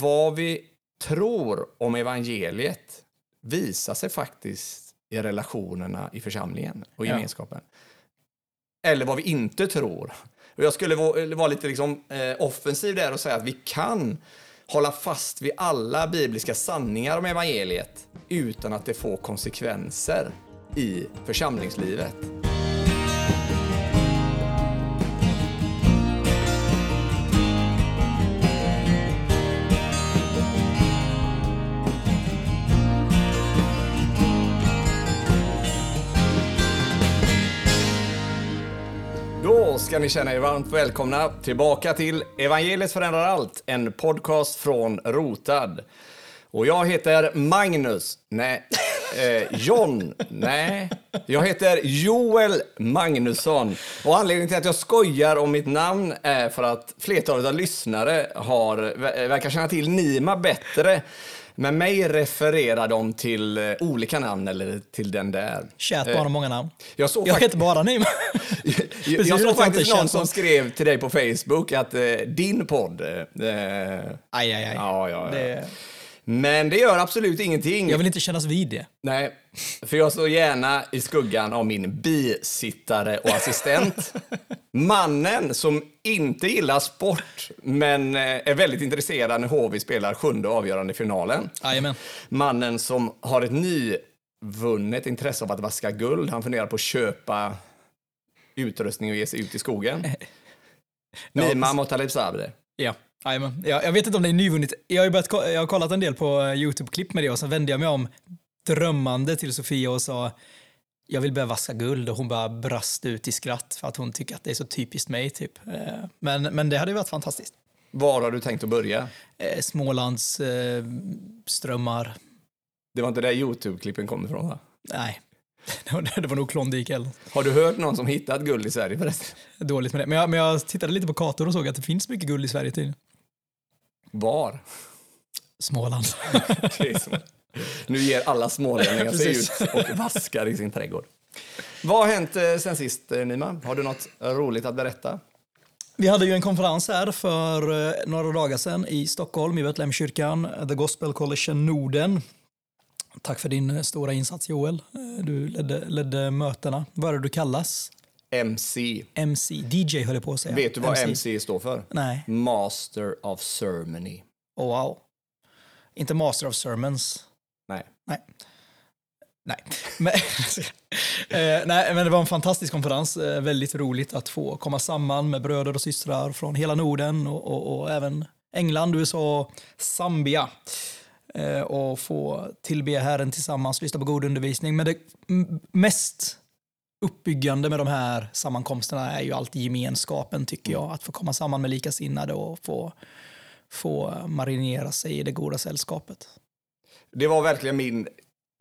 vad vi tror om evangeliet visar sig faktiskt i relationerna i församlingen och Ja. gemenskapen. Eller vad vi inte tror. Och jag skulle vara vara lite liksom, eh, offensiv där och säga att vi kan hålla fast vid alla bibliska sanningar om evangeliet utan att det får konsekvenser i församlingslivet. Ska ni känna er varmt välkomna tillbaka till Evangeliet förändrar allt, en podcast från Rotad. Och jag heter Magnus, nej, eh, John, nej, jag heter Joel Magnusson. Och anledningen till att jag skojar om mitt namn är för att flertalet av lyssnare har, verkar känna till Nima bättre. Med mig refererar de till eh, olika namn eller till den där. Kärt barn har många namn. Jag såg Jag heter bara Nima. jag, jag såg faktiskt någon som- skrev till dig på Facebook att eh, din podd... Eh, Aj, aj, aj. Ja, ja, ja. Det, men det gör absolut ingenting. jag vill inte kännas vid det. Nej, för jag står gärna i skuggan av min bisittare och assistent. Mannen som inte gillar sport, men eh, är väldigt intresserad när HV spelar sjunde avgörande finalen. Jajamän. Mannen som har ett nyvunnet intresse av att vaska guld. Han funderar på att köpa utrustning och ge sig ut i skogen. Nima Motaleb Sabri. Ja. Jajamän. Ja, jag vet inte om det är nyvunnet. Jag har, börjat, jag har kollat en del på eh, YouTube-klipp med det och sen vände jag mig om drömmande till Sofia och sa jag vill börja vaska guld och hon bara brast ut i skratt för att hon tycker att det är så typiskt mig typ. Eh, Men, men det hade varit fantastiskt. Var har du tänkt att börja? Eh, Smålands eh, strömmar. Det var inte där Youtube-klippen kom ifrån va? Nej, det var, det var nog Klondike eller Har du hört någon som hittat guld i Sverige förresten? dåligt med det. Men jag, men jag tittade lite på kartor och såg att det finns mycket guld i Sverige tydligen. Var? Småland. Nu ger alla smålänningar sig ut och vaskar i sin trädgård. Vad har hänt eh, sen sist, eh, Nima? Har du något roligt att berätta? Vi hade ju en konferens här för eh, några dagar sedan i Stockholm, i Betlehemskyrkan, The Gospel Coalition Norden. Tack för din stora insats Joel. Du ledde, ledde mötena. Vad är det du kallas? MC. MC. DJ höll jag på att säga. Vet du vad MC, står för? Nej. Master of Ceremony. Oh, wow. Inte Master of Sermons. Nej. Nej. Nej. Men, eh, nej, men det var en fantastisk konferens. Eh, väldigt roligt att få komma samman med bröder och systrar från hela Norden och, och, och även England, USA och Zambia. Eh, och få tillbe Herren tillsammans, lyssna på god undervisning. Men det mest uppbyggande med de här sammankomsterna är ju alltid gemenskapen, tycker jag. Att få komma samman med likasinnade och få, få marinera sig i det goda sällskapet. Det var verkligen min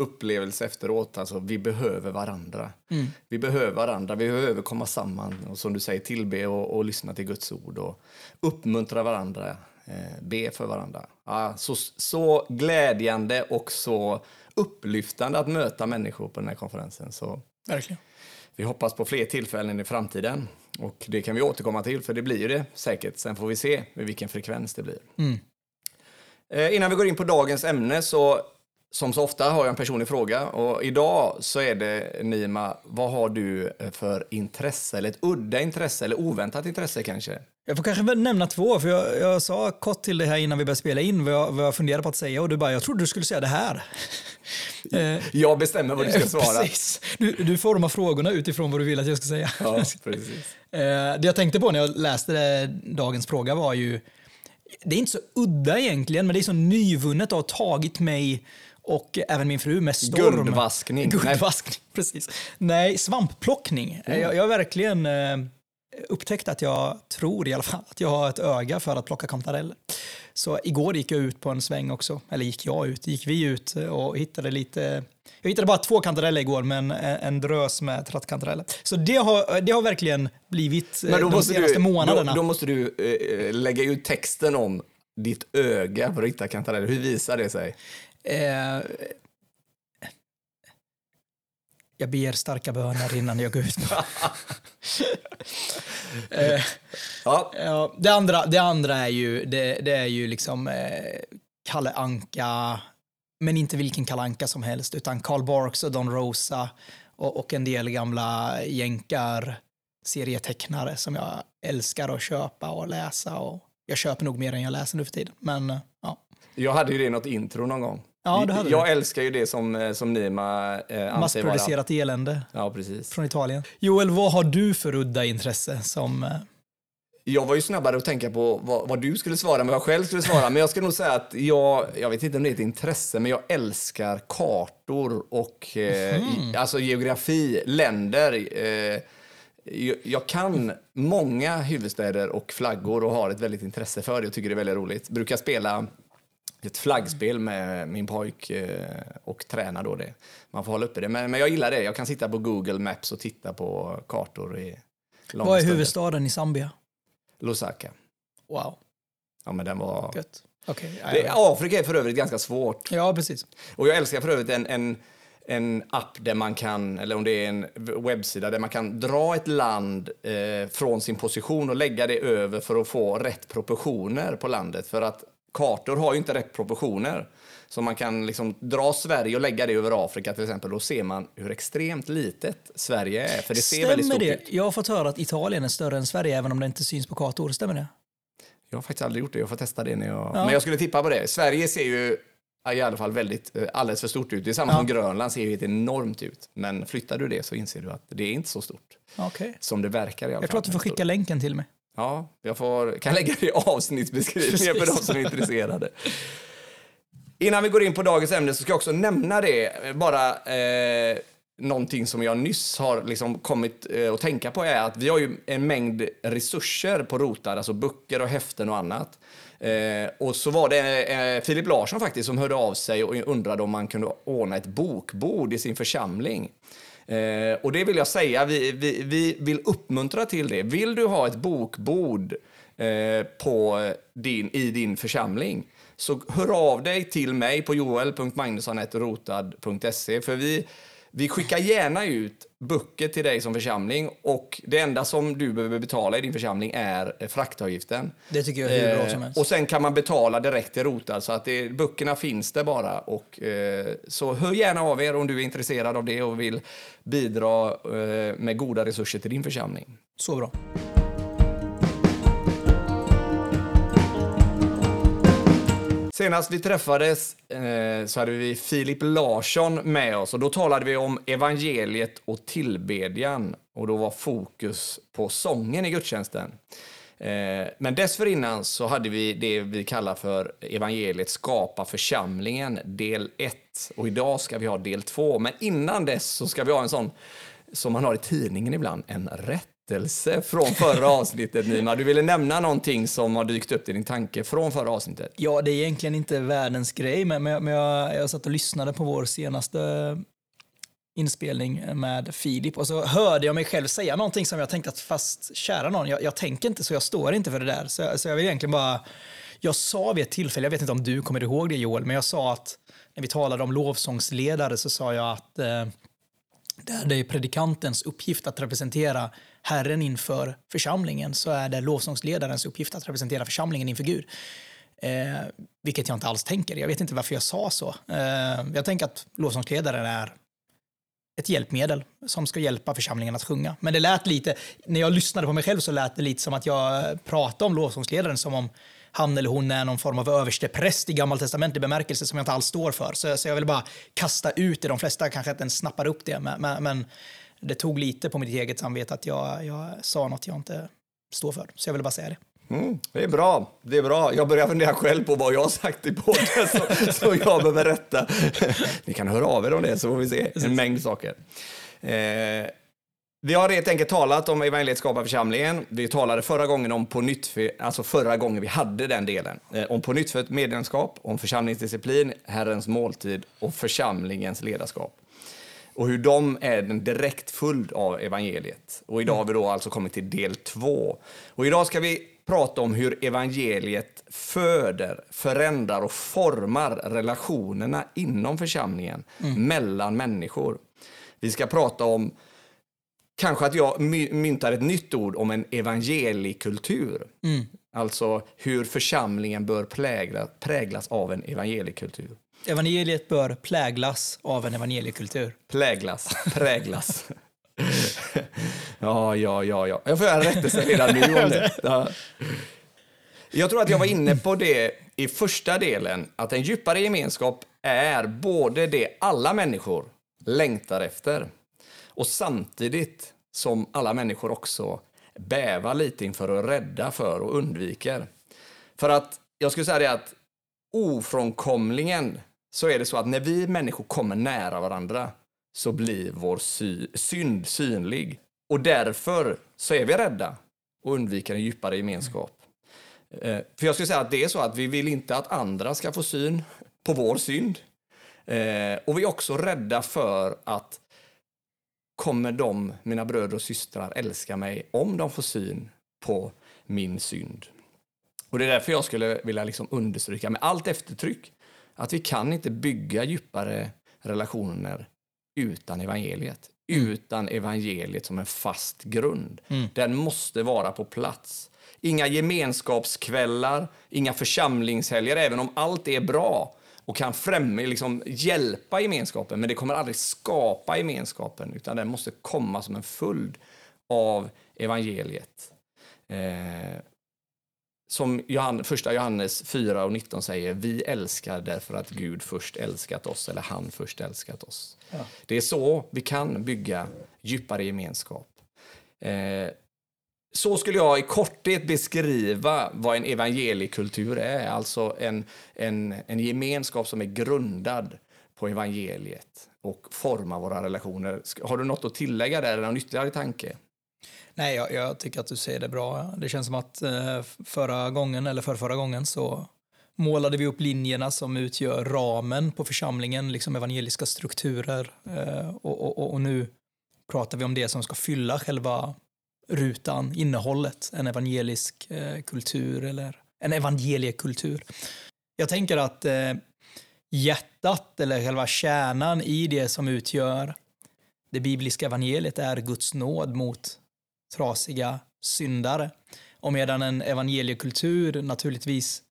upplevelse efteråt. Alltså, vi behöver varandra. Mm. Vi behöver varandra. Vi behöver komma samman och som du säger tillbe och, och lyssna till Guds ord och uppmuntra varandra. Eh, be för varandra. Ja, så, så glädjande och så upplyftande att möta människor på den här konferensen. Så Verkligen. Vi hoppas på fler tillfällen i framtiden. Och det kan vi återkomma till, för det blir ju det säkert. Sen får vi se med vilken frekvens det blir. Mm. Eh, innan vi går in på dagens ämne så som så ofta har jag en personlig fråga och idag så är det Nima, vad har du eh, för intresse eller ett udda intresse eller oväntat intresse kanske? Jag får kanske nämna två, för jag, jag sa kort till dig här innan vi började spela in vad jag, vad jag funderade på att säga och du bara, jag trodde du skulle säga det här. Eh, Jag bestämmer vad du ska svara. Precis. Du, du formar frågorna utifrån vad du vill att jag ska säga. Ja, precis. Eh, det jag tänkte på när jag läste dagens fråga var ju, det är inte så udda egentligen, men det är så nyvunnet och har tagit mig och även min fru med storm. Guldvaskning. Guldvaskning, precis. Nej, svampplockning. Mm. Jag, jag har verkligen eh, upptäckt att jag tror i alla fall att jag har ett öga för att plocka kantareller. Så igår gick jag ut på en sväng också, eller gick jag ut, gick vi ut och hittade lite jag hittade bara två kantareller igår, men en drös med trattkantareller. Så det har, det har verkligen blivit eh, de senaste du, månaderna. då, då måste du eh, lägga ut texten om ditt öga för att hitta kantareller. Hur visar det sig? Eh, jag ber starka böner innan jag går ut. eh, Ja, ja, det, andra, det andra är ju, det, det är ju liksom eh, Kalle Anka, men inte vilken Kalle Anka som helst, utan Carl Barks och Don Rosa och, och en del gamla jänkar serietecknare som jag älskar att köpa och läsa. Och jag köper nog mer än jag läser nu för tiden. Men eh, ja, jag hade ju det i något intro någon gång. Ja, det hade jag du. älskar ju det som, eh, som Nima eh, anser vara... massproducerat elände Ja, precis. från Italien. Joel, vad har du för udda intresse som... eh, Jag var ju snabbare att tänka på vad, vad du skulle svara vad jag själv skulle svara. Men jag ska nog säga att jag, jag vet inte om det är ett intresse, men jag älskar kartor och eh, i- alltså geografi, länder. Eh, jag, jag kan många huvudstäder och flaggor och har ett väldigt intresse för det och tycker det är väldigt roligt. Brukar spela ett flaggspel med min pojk eh, och träna då det. Man får hålla uppe det. Men, men jag gillar det. Jag kan sitta på Google Maps och titta på kartor i långa Vad är stunder. huvudstaden i Zambia? Lusaka. Wow, Ja, men den var... gött. Okej, Det, Afrika är för övrigt ganska svårt. ja precis. Och jag älskar för övrigt en, en, en app där man kan, eller om det är en webbsida, där man kan dra ett land eh, från sin position och lägga det över för att få rätt proportioner på landet. För att kartor har ju inte rätt proportioner. Så man kan liksom dra Sverige och lägga det över Afrika till exempel. Då ser man hur extremt litet Sverige är. För det ser väldigt stort det? ut. Jag har fått höra att Italien är större än Sverige även om det inte syns på kartor. Stämmer det? Jag har faktiskt aldrig gjort det. Jag får testa det när jag... Men jag skulle tippa på det. Sverige ser ju i alla fall väldigt, eh, alldeles för stort ut. Det är samma Ja. som Grönland ser ju helt enormt ut. Men flyttar du det så inser du att det är inte så stort. Okej. Som det verkar i alla Jag tror att du får skicka länken till mig. Ja, jag får, kan lägga det i avsnittsbeskrivningen för de som är intresserade. Innan vi går in på dagens ämne så ska jag också nämna det, bara eh, någonting som jag nyss har liksom kommit eh, att tänka på är att vi har ju en mängd resurser på Rotad, alltså böcker och häften och annat. Eh, och så var det eh, Filip Larsson faktiskt som hörde av sig och undrade om man kunde ordna ett bokbord i sin församling. Eh, och det vill jag säga, vi, vi, vi vill uppmuntra till det. Vill du ha ett bokbord eh, på din, i din församling så hör av dig till mig på joel.magnusson.rotad.se för vi, vi skickar gärna ut böcker till dig som församling och det enda som du behöver betala i din församling är eh, fraktavgiften. Det tycker jag är hur bra Eh, som helst. och sen kan man betala direkt till Rotad så att det, böckerna finns där bara. Och, eh, så hör gärna av er om du är intresserad av det och vill bidra eh, med goda resurser till din församling. Så bra. Senast vi träffades eh, så hade vi Filip Larsson med oss och då talade vi om evangeliet och tillbedjan och då var fokus på sången i gudstjänsten. Eh, men dessförinnan så hade vi det vi kallar för evangeliet skapa församlingen del 1 och idag ska vi ha del 2 men innan dess så ska vi ha en sån som man har i tidningen ibland, en berättelse från förra avsnittet Nima. Du ville nämna någonting som har dykt upp i din tanke från förra avsnittet. Ja, det är egentligen inte världens grej, men, men, jag, men jag, jag satt och lyssnade på vår senaste inspelning med Filip och så hörde jag mig själv säga någonting som jag tänkte att fast kära någon, jag, jag tänker inte så, jag står inte för det där. Så, så jag vill egentligen bara, jag sa vid ett tillfälle, jag vet inte om du kommer ihåg det Joel, men jag sa att när vi talade om lovsångsledare så sa jag att eh, det är predikantens uppgift att representera Herren inför församlingen så är det lovsångsledarens uppgift att representera församlingen inför Gud. Eh, vilket jag inte alls tänker. Jag vet inte varför jag sa så. Eh, jag tänker att lovsångsledaren är ett hjälpmedel som ska hjälpa församlingen att sjunga. Men det lät lite, när jag lyssnade på mig själv så lät det lite som att jag pratade om lovsångsledaren som om han eller hon är någon form av överstepräst i gammaltestamentlig bemärkelse som jag inte alls står för. Så, så jag vill bara kasta ut det. De flesta kanske inte ens snappar upp det, men, men, det tog lite på mitt eget samvete att jag, jag sa något jag inte står för. Så jag vill bara säga det. Mm, det är bra. Det är bra. Jag börjar fundera själv på vad jag har sagt i podden så, så jag behöver rätta. Ni kan höra av er om det så får vi se. En mängd saker. Eh, vi har helt enkelt talat om evangeliet församlingen. Vi talade förra gången om på nytt, alltså förra gången vi hade den delen. Eh, om på nytt för ett medlemskap, om församlingsdisciplin, Herrens måltid och församlingens ledarskap och hur de är en direkt följd av evangeliet. Och idag har vi då alltså kommit till del två. Och idag ska vi prata om hur evangeliet föder, förändrar och formar relationerna inom församlingen, mellan människor. Vi ska prata om kanske att jag my- myntar ett nytt ord om en evangeliekultur. Mm. Alltså hur församlingen bör prägla, präglas av en evangeliekultur. Evangeliet bör pläglas av en evangeliekultur. Pläglas, präglas. ja, ja, ja, ja. Jag får göra en rättelse redan nu om det. Ja. Jag tror att jag var inne på det i första delen, att en djupare gemenskap är både det alla människor längtar efter och samtidigt som alla människor också bävar lite inför och är rädda för och undviker. För att jag skulle säga det att ofrånkomligen så är det så att när vi människor kommer nära varandra så blir vår sy synd synlig. Och därför så är vi rädda och undviker en djupare gemenskap. Mm. för jag skulle säga att det är så att vi vill inte att andra ska få syn på vår synd. Eh, och vi är också rädda för att kommer de, mina bröder och systrar, älska mig om de får syn på min synd. Och det är därför jag skulle vilja liksom understryka med allt eftertryck att vi kan inte bygga djupare relationer utan evangeliet. Utan evangeliet som en fast grund. Den måste vara på plats. Inga gemenskapskvällar, inga församlingshelger, även om allt är bra och kan främja, liksom hjälpa gemenskapen, men det kommer aldrig skapa gemenskapen, utan den måste komma som en följd av evangeliet. Eh, som Johann, första Johannes 4 och 19 säger, vi älskar därför att Gud först älskat oss, eller han först älskat oss. Ja. Det är så vi kan bygga djupare gemenskap. Eh, så skulle jag i korthet beskriva vad en evangeliekultur är, alltså en, en, en gemenskap som är grundad på evangeliet och formar våra relationer. Har du något att tillägga där, eller någon ytterligare tanke? Nej, jag, jag tycker att du säger det bra. Det känns som att eh, förra gången, eller för förra gången, så målade vi upp linjerna som utgör ramen på församlingen, liksom evangeliska strukturer. Eh, och, och, och nu pratar vi om det som ska fylla själva rutan, innehållet, en evangelisk eh, kultur eller en evangeliekultur. Jag tänker att hjärtat eller själva kärnan i det som utgör det bibliska evangeliet är Guds nåd mot trasiga syndare. Och medan en evangeliekultur naturligtvis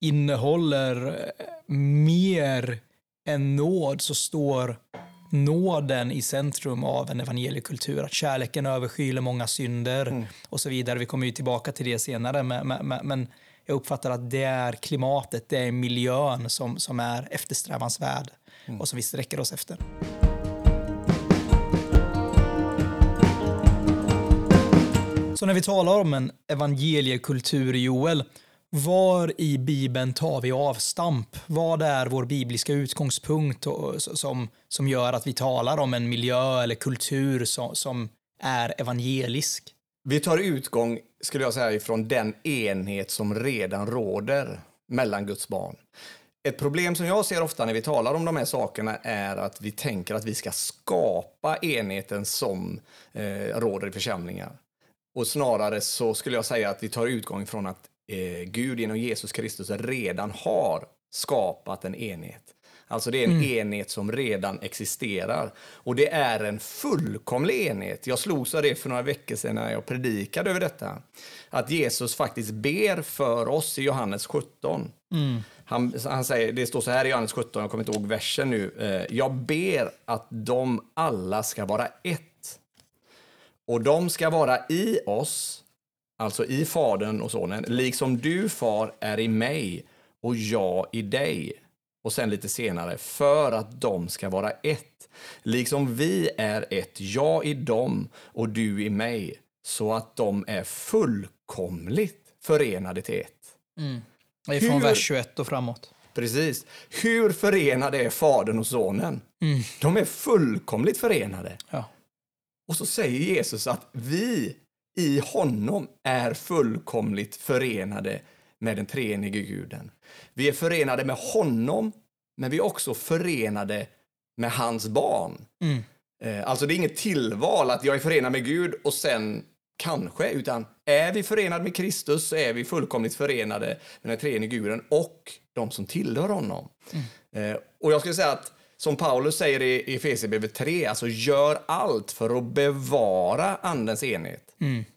innehåller eh, mer än nåd så står nåden i centrum av en evangeliekultur. Att kärleken överskyler många synder och så vidare. Vi kommer ju tillbaka till det senare. Men, men, men jag uppfattar att det är klimatet, det är miljön som, som är eftersträvansvärd och som vi sträcker oss efter. Så när vi talar om en evangeliekultur, Joel, var i Bibeln tar vi avstamp? Vad är vår bibliska utgångspunkt och, som, som gör att vi talar om en miljö eller kultur som, som är evangelisk? Vi tar utgång, skulle jag säga, ifrån den enhet som redan råder mellan Guds barn. Ett problem som jag ser ofta när vi talar om de här sakerna är att vi tänker att vi ska skapa enheten som eh, råder i församlingar. Och snarare så skulle jag säga att vi tar utgång från att eh, Gud genom Jesus Kristus redan har skapat en enhet. Alltså det är en enhet som redan existerar. Och det är en fullkomlig enhet. Jag slogs av det för några veckor sedan när jag predikade över detta. Att Jesus faktiskt ber för oss i Johannes 17. Han, han säger, det står så här i Johannes 17, jag kommer inte ihåg versen nu. Eh, jag ber att de alla ska vara ett. Och de ska vara i oss, alltså i Fadern och Sonen, liksom du, Far, är i mig och jag i dig. Och sen lite senare, för att de ska vara ett. Liksom vi är ett, jag i dem och du i mig, så att de är fullkomligt förenade till ett. Det är från Hur- vers 21 och framåt. Precis. Hur förenade är Fadern och Sonen? De är fullkomligt förenade. Ja. Och så säger Jesus att vi i honom är fullkomligt förenade med den treenige guden. Vi är förenade med honom, men vi är också förenade med hans barn. Eh, Alltså det är inget tillval att jag är förenad med Gud och sen kanske, utan är vi förenade med Kristus så är vi fullkomligt förenade med den treenige guden och de som tillhör honom. Eh, Och jag skulle säga att som Paulus säger i Efesierbrevet 3, alltså gör allt för att bevara andens enhet.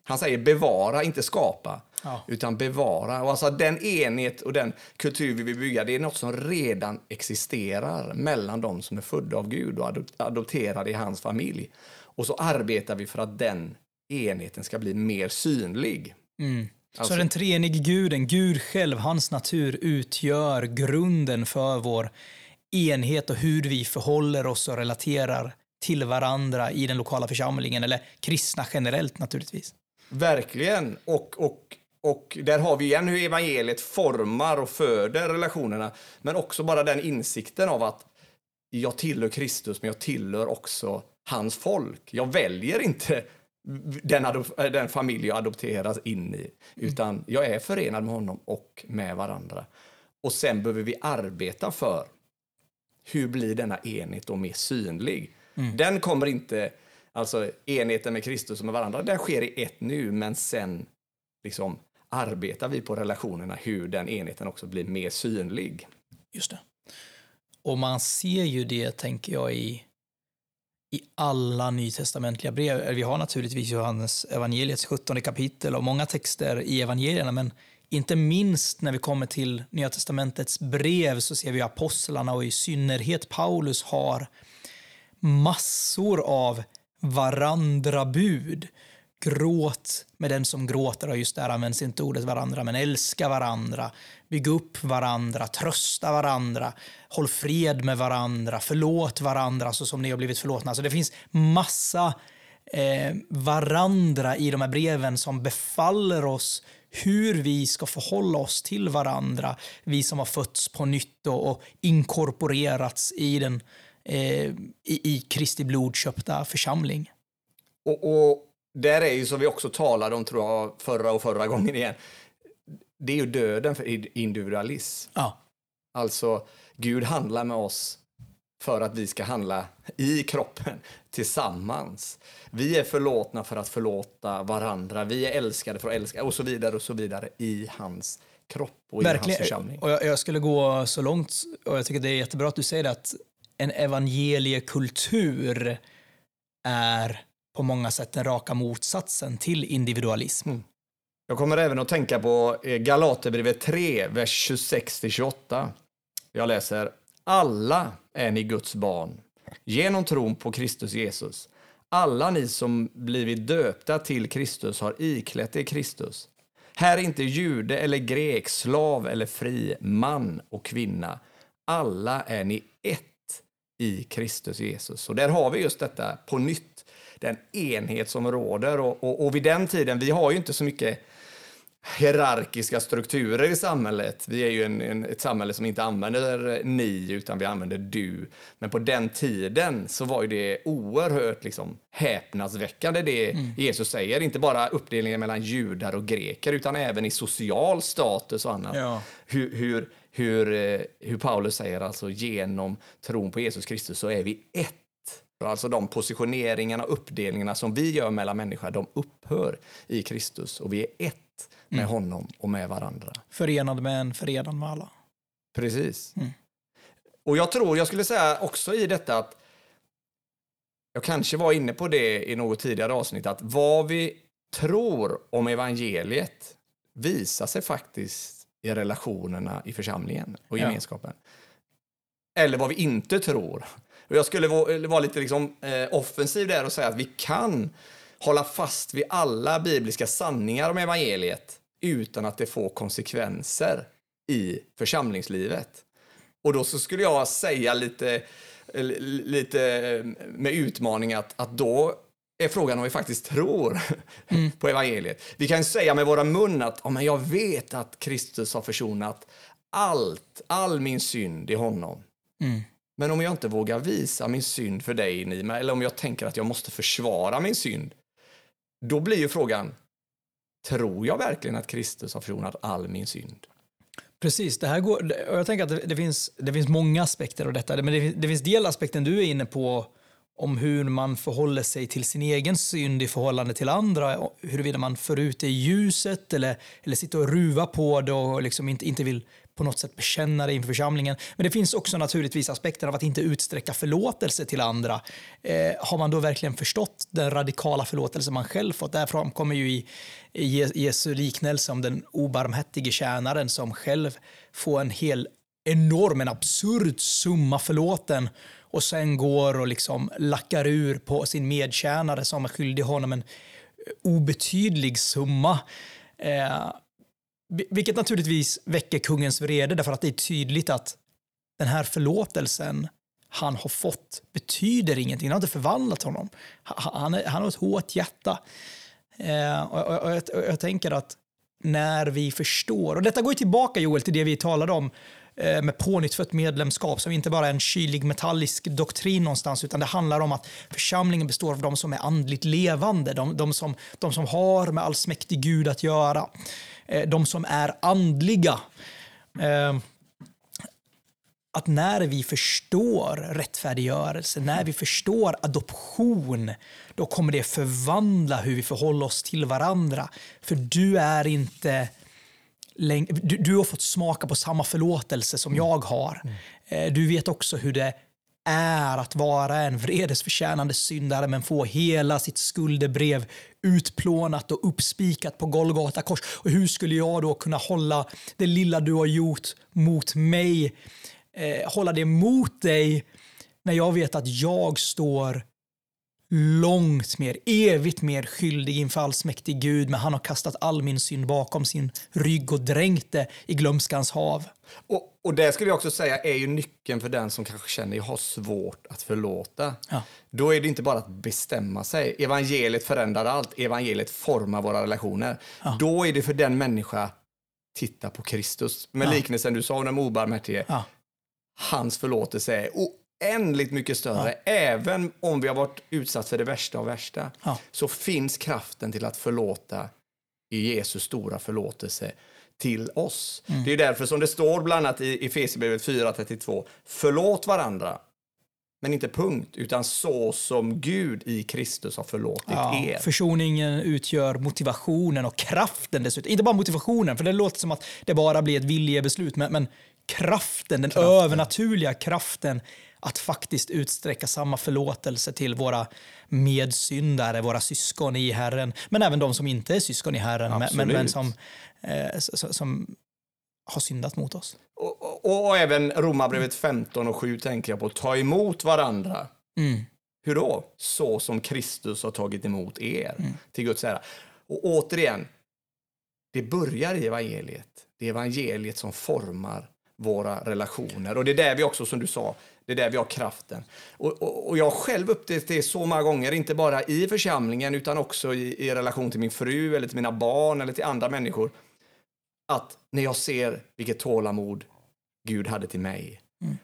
Han säger bevara, inte skapa, Ja. utan bevara. Och alltså den enhet och den kultur vi vill bygga, det är något som redan existerar mellan de som är födda av Gud och adop- adopterade i hans familj. Och så arbetar vi för att den enheten ska bli mer synlig. Alltså- Så den treenige guden, Gud själv, hans natur utgör grunden för vår enhet och hur vi förhåller oss och relaterar till varandra i den lokala församlingen, eller kristna generellt naturligtvis. Verkligen. Och, och, och där har vi igen hur evangeliet formar och föder relationerna. Men också bara den insikten av att jag tillhör Kristus, men jag tillhör också hans folk. Jag väljer inte den, den familj jag adopteras in i, utan jag är förenad med honom och med varandra. Och sen behöver vi arbeta för hur blir denna enhet då mer synlig? Den kommer inte, alltså enheten med Kristus och med varandra, den sker i ett nu, men sen liksom arbetar vi på relationerna hur den enheten också blir mer synlig. Just det. Och man ser ju det, tänker jag, i, i alla nytestamentliga brev. Vi har naturligtvis Johannes evangeliets 17 kapitel och många texter i evangelierna, men inte minst när vi kommer till Nya testamentets brev så ser vi apostlarna och i synnerhet Paulus har massor av varandrabud. Gråt med den som gråter, och just där används inte ordet varandra, men älska varandra, bygg upp varandra, trösta varandra, håll fred med varandra, förlåt varandra så som ni har blivit förlåtna. Så det finns massa eh, varandra i de här breven som befaller oss hur vi ska förhålla oss till varandra, vi som har fötts på nytt och, inkorporerats i den eh, i, i Kristi blod köpta församling. Och, och där är ju som vi också talade om, tror jag, förra och förra gången igen, det är ju döden för individualism. Ja, Alltså, Gud handlar med oss för att vi ska handla i kroppen tillsammans. Vi är förlåtna för att förlåta varandra. Vi är älskade för att älska och så vidare och så vidare i hans kropp och i hans verkligen. församling. Och jag, jag skulle gå så långt, och jag tycker det är jättebra att du säger det, att en evangeliekultur är på många sätt den raka motsatsen till individualism. Jag kommer även att tänka på eh, Galaterbrevet 3, vers 26-28. Jag läser. Alla är ni Guds barn, genom tron på Kristus Jesus. Alla ni som blivit döpta till Kristus har iklätt er Kristus. Här är inte jude eller grek, slav eller fri, man och kvinna. Alla är ni ett i Kristus Jesus. Och där har vi just detta på nytt, den enhet som råder. Och, och, och vid den tiden, vi har ju inte så mycket hierarkiska strukturer i samhället. Vi är ju en, en, ett samhälle som inte använder ni, utan vi använder du. Men på den tiden så var ju det oerhört liksom, häpnadsväckande det Jesus säger. Inte bara uppdelningen mellan judar och greker, utan även i social status och annat. Ja. Hur, hur, hur, eh, hur Paulus säger, alltså genom tron på Jesus Kristus så är vi ett. Alltså de positioneringarna och uppdelningarna som vi gör mellan människor, de upphör i Kristus och vi är ett med honom och med varandra. Förenad med en, förenad med alla. Precis. Mm. Och jag tror, jag skulle säga också i detta att jag kanske var inne på det i något tidigare avsnitt, att vad vi tror om evangeliet visar sig faktiskt i relationerna i församlingen och Ja. gemenskapen. Eller vad vi inte tror. Och jag skulle vara vara lite liksom, eh, offensiv där och säga att vi kan hålla fast vid alla bibliska sanningar om evangeliet utan att det får konsekvenser i församlingslivet. Och då så skulle jag säga lite, eh, lite med utmaning att, att då är frågan om vi faktiskt tror på evangeliet. Vi kan säga med våra mun att oh, men jag vet att Kristus har försonat allt, all min synd i honom. Mm. Men om jag inte vågar visa min synd för dig, Nima, eller om jag tänker att jag måste försvara min synd, då blir ju frågan, tror jag verkligen att Kristus har försonat all min synd? Precis, det här går, och jag tänker att det, det, finns, det finns många aspekter av detta. Men det, det finns delaspekten du är inne på om hur man förhåller sig till sin egen synd i förhållande till andra. Huruvida man för ut det i ljuset eller, eller sitter och ruvar på det och liksom inte, inte vill på något sätt bekänna det inför församlingen. Men det finns också naturligtvis aspekten av att inte utsträcka förlåtelse till andra. Eh, har man då verkligen förstått den radikala förlåtelse man själv fått? Där framkommer ju i, i Jesu liknelse om den obarmhärtige tjänaren som själv får en hel enorm, en absurd summa förlåten och sen går och liksom lackar ur på sin medtjänare som är skyldig honom en eh, obetydlig summa. Eh, vilket naturligtvis väcker kungens vrede därför att det är tydligt att den här förlåtelsen han har fått betyder ingenting. Den har inte förvandlat honom. Han, är, han har ett hårt hjärta. Eh, och, och, och, jag, och, jag, tänker att när vi förstår, och detta går ju tillbaka Joel till det vi talade om eh, med pånyttfött medlemskap som inte bara är en kylig metallisk doktrin någonstans utan det handlar om att församlingen består av de som är andligt levande, de, de, som, de som har med allsmäktig Gud att göra. Eh, de som är andliga. Eh, att när vi förstår rättfärdiggörelse, när vi förstår adoption, då kommer det förvandla hur vi förhåller oss till varandra. För du är inte du, du har fått smaka på samma förlåtelse som jag har. Mm. Eh, du vet också hur det är att vara en vredesförtjänande syndare men få hela sitt skuldebrev utplånat och uppspikat på Golgata kors. Och hur skulle jag då kunna hålla det lilla du har gjort mot mig, eh, hålla det mot dig när jag vet att jag står långt mer, evigt mer skyldig inför allsmäktig Gud, men han har kastat all min synd bakom sin rygg och dränkt det i glömskans hav. Och, och det skulle jag också säga är ju nyckeln för den som kanske känner jag har svårt att förlåta. Ja. Då är det inte bara att bestämma sig. Evangeliet förändrar allt. Evangeliet formar våra relationer. Ja. Då är det för den människa titta på Kristus. Med ja. liknelsen du sa om den obarmhärtige. Ja. Hans förlåtelse är oändligt mycket större. Ja. Även om vi har varit utsatt för det värsta av värsta ja. så finns kraften till att förlåta i Jesus stora förlåtelse till oss. Mm. Det är därför som det står bland annat i Efesierbrevet 4.32, förlåt varandra, men inte punkt, utan så som Gud i Kristus har förlåtit ja, er. Försoningen utgör motivationen och kraften dessutom. Inte bara motivationen, för det låter som att det bara blir ett viljebeslut, men, men kraften, den kraften. övernaturliga kraften att faktiskt utsträcka samma förlåtelse till våra medsyndare, våra syskon i Herren, men även de som inte är syskon i Herren, men, men, som, eh, som har syndat mot oss. Och, och, och även Romarbrevet 15 och 7 tänker jag på, ta emot varandra. Mm. Hur då? Så som Kristus har tagit emot er, mm. till Guds ära. Och återigen, det börjar i evangeliet. Det är evangeliet som formar våra relationer. Och det är där vi också, som du sa, det är där vi har kraften. Och, och, och jag har själv upplevt det så många gånger, inte bara i församlingen utan också i, i relation till min fru eller till mina barn eller till andra människor. Att när jag ser vilket tålamod Gud hade till mig mm.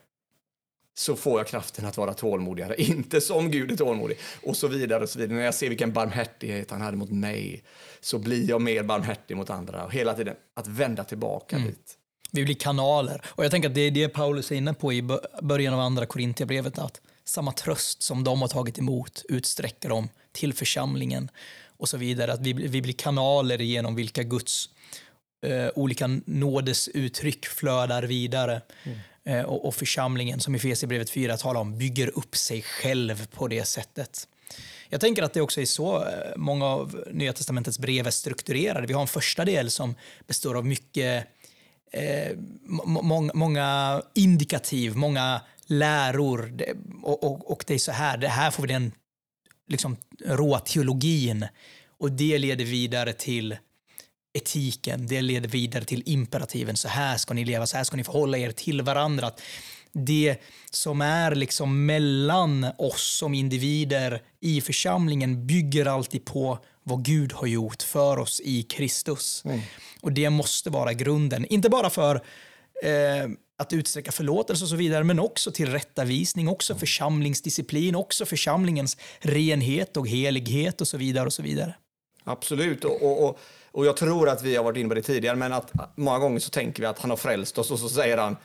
så får jag kraften att vara tålmodigare. Inte som Gud är tålmodig. Och så vidare. och så vidare. När jag ser vilken barmhärtighet han hade mot mig så blir jag mer barmhärtig mot andra. Och hela tiden att vända tillbaka mm. dit. Vi blir kanaler. Och jag tänker att det är det Paulus är inne på i början av andra Korinthierbrevet, att samma tröst som de har tagit emot utsträcker de till församlingen och så vidare. Att vi, vi blir kanaler genom vilka Guds eh, olika nådesuttryck flödar vidare. Mm. Eh, och, och, församlingen, som i Efesierbrevet 4 talar om, bygger upp sig själv på det sättet. Jag tänker att det också är så eh, många av Nya Testamentets brev är strukturerade. Vi har en första del som består av mycket eh, må många indikativ, många läror. Det, och, och, och, det är så här, det här får vi den liksom, råa teologin. Och det leder vidare till etiken, det leder vidare till imperativen. Så här ska ni leva, så här ska ni förhålla er till varandra. Det som är liksom mellan oss som individer i församlingen bygger alltid på vad Gud har gjort för oss i Kristus. Mm. Och det måste vara grunden, inte bara för eh, att utsträcka förlåtelse och så vidare, men också till rättavisning, också församlingsdisciplin, också församlingens renhet och helighet och så vidare. och så vidare. Absolut, och, och, och jag tror att vi har varit inne på det tidigare, men att många gånger så tänker vi att han har frälst oss och så säger han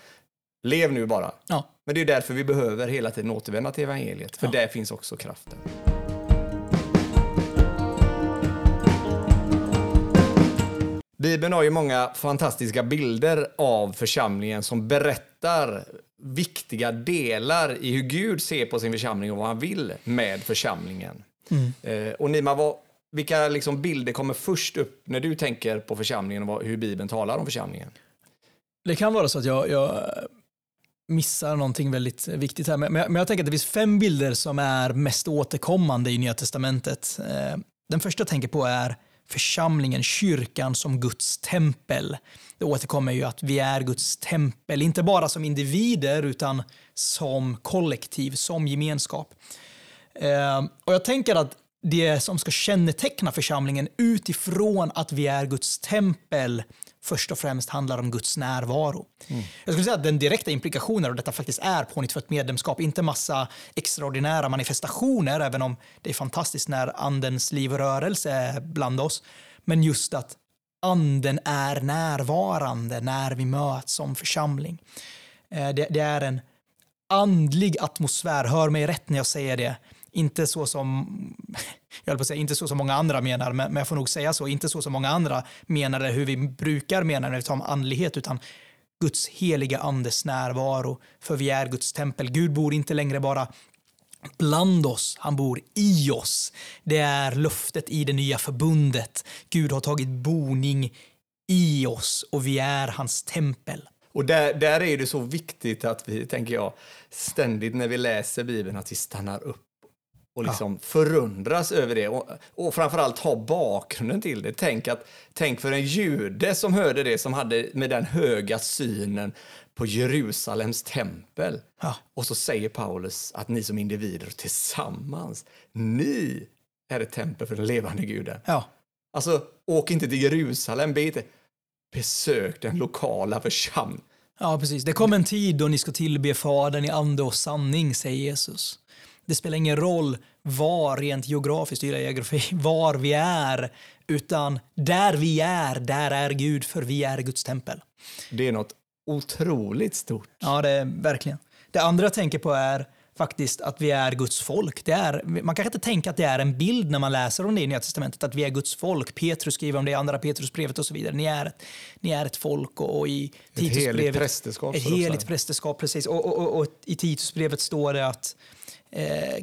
lev nu bara. Ja. Men det är därför vi behöver hela tiden återvända till evangeliet, för ja. där finns också kraften. Bibeln har ju många fantastiska bilder av församlingen som berättar viktiga delar i hur Gud ser på sin församling och vad han vill med församlingen. Eh, och Nima, vad, vilka liksom bilder kommer först upp när du tänker på församlingen och hur Bibeln talar om församlingen? Det kan vara så att jag, jag missar någonting väldigt viktigt här, men, men jag tänker att det finns fem bilder som är mest återkommande i Nya Testamentet. Eh, den första jag tänker på är församlingen, kyrkan som Guds tempel. Det återkommer ju att vi är Guds tempel, inte bara som individer utan som kollektiv, som gemenskap. Ehm, och jag tänker att det som ska känneteckna församlingen utifrån att vi är Guds tempel först och främst handlar om Guds närvaro. Mm. Jag skulle säga att den direkta implikationen av detta faktiskt är pånyttfött medlemskap, inte massa extraordinära manifestationer, även om det är fantastiskt när andens liv och rörelse är bland oss. Men just att anden är närvarande när vi möts som församling. Eh, det, det är en andlig atmosfär, hör mig rätt när jag säger det, inte så som, jag på säga, inte så som många andra menar, men, jag får nog säga så, inte så som många andra menar det, hur vi brukar mena när vi talar om andlighet, utan Guds heliga andes närvaro, för vi är Guds tempel. Gud bor inte längre bara bland oss, han bor i oss. Det är löftet i det nya förbundet. Gud har tagit boning i oss och vi är hans tempel. Och där, där är det så viktigt att vi, tänker jag, ständigt när vi läser Bibeln, att vi stannar upp och liksom ja. förundras över det och, och framförallt ha bakgrunden till det. Tänk, att, tänk för en jude som hörde det, som hade med den höga synen på Jerusalems tempel. Ja. Och så säger Paulus att ni som individer tillsammans, ni är ett tempel för den levande guden. Ja. Alltså, åk inte till Jerusalem, be inte. Besök den lokala församlingen. Ja, precis. Det kommer en tid då ni ska tillbe Fadern i ande och sanning, säger Jesus. Det spelar ingen roll var, rent geografiskt, geografi, var vi är, utan där vi är, där är Gud, för vi är Guds tempel. Det är något otroligt stort. Ja, det är verkligen. Det andra jag tänker på är faktiskt att vi är Guds folk. Det är, man kan inte tänka att det är en bild när man läser om det i Nya Testamentet, att vi är Guds folk. Petrus skriver om det i Andra Petrusbrevet och så vidare. Ni är ett, ni är ett folk och, och i Titusbrevet... Ett heligt prästerskap. Ett heligt prästerskap, precis. Och, och, och, och i Titusbrevet står det att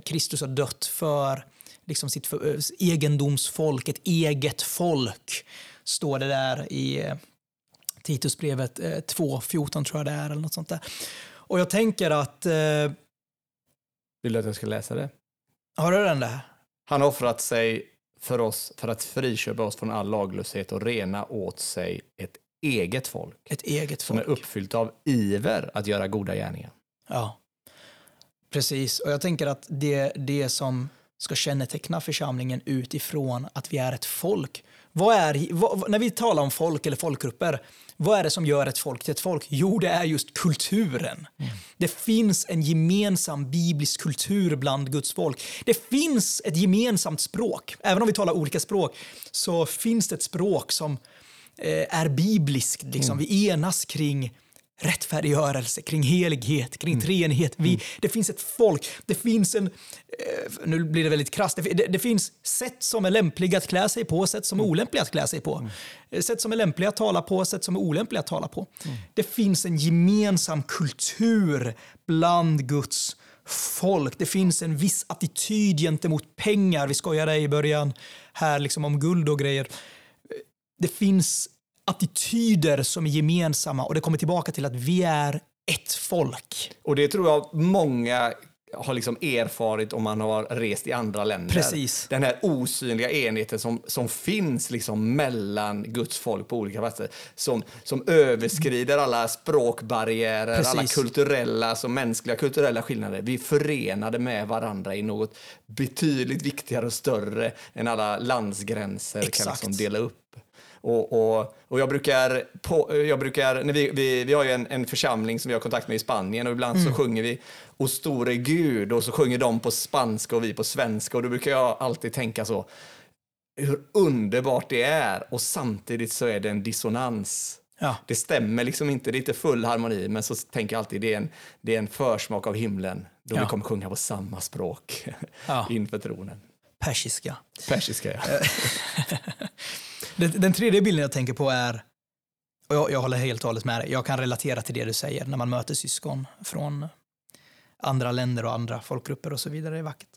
Kristus har dött för liksom sitt för, eh, egendomsfolk, ett eget folk, står det där i eh, Titusbrevet eh, 2.14 tror jag det är, eller något sånt där. Och jag tänker att... Eh, Vill du att jag ska läsa det? Har du den där? Han har offrat sig för oss för att friköpa oss från all laglöshet och rena åt sig ett eget folk. Ett eget folk. Som är uppfyllt av iver att göra goda gärningar. Ja. Precis, och jag tänker att det, det som ska känneteckna församlingen utifrån att vi är ett folk. Vad är, vad, när vi talar om folk eller folkgrupper, vad är det som gör ett folk till ett folk? Jo, det är just kulturen. Mm. Det finns en gemensam biblisk kultur bland Guds folk. Det finns ett gemensamt språk. Även om vi talar olika språk så finns det ett språk som eh, är bibliskt. Liksom. Mm. Vi enas kring rättfärdiggörelse, kring helighet, kring mm. treenighet. Vi, mm. Det finns ett folk, det finns en, eh, nu blir det väldigt krasst, det, det, finns sätt som är lämpliga att klä sig på, sätt som är mm. olämpliga att klä sig på. Mm. Eh, sätt som är lämpliga att tala på, sätt som är olämpliga att tala på. Mm. Det finns en gemensam kultur bland Guds folk. Det finns en viss attityd gentemot pengar. Vi skojade i början här liksom om guld och grejer. Det finns attityder som är gemensamma och det kommer tillbaka till att vi är ett folk. Och det tror jag många har liksom erfarit om man har rest i andra länder. Precis. Den här osynliga enheten som, som finns liksom mellan Guds folk på olika platser. Som, som överskrider alla språkbarriärer, Precis. alla kulturella, alltså mänskliga kulturella skillnader. Vi är förenade med varandra i något betydligt viktigare och större än alla landsgränser Exakt. kan liksom dela upp. Och, och, och jag brukar, på, jag brukar när vi, vi, vi har ju en, en församling som vi har kontakt med i Spanien och ibland mm. så sjunger vi O store Gud och så sjunger de på spanska och vi på svenska och då brukar jag alltid tänka så hur underbart det är och samtidigt så är det en dissonans. Ja. Det stämmer liksom inte, det är inte full harmoni, men så tänker jag alltid det är en, det är en försmak av himlen då ja. vi kommer sjunga på samma språk ja. inför tronen. Persiska. Persiska, ja. Den, den tredje bilden jag tänker på är, och jag, jag håller helt och hållet med dig, jag kan relatera till det du säger när man möter syskon från andra länder och andra folkgrupper och så vidare. Det är vackert.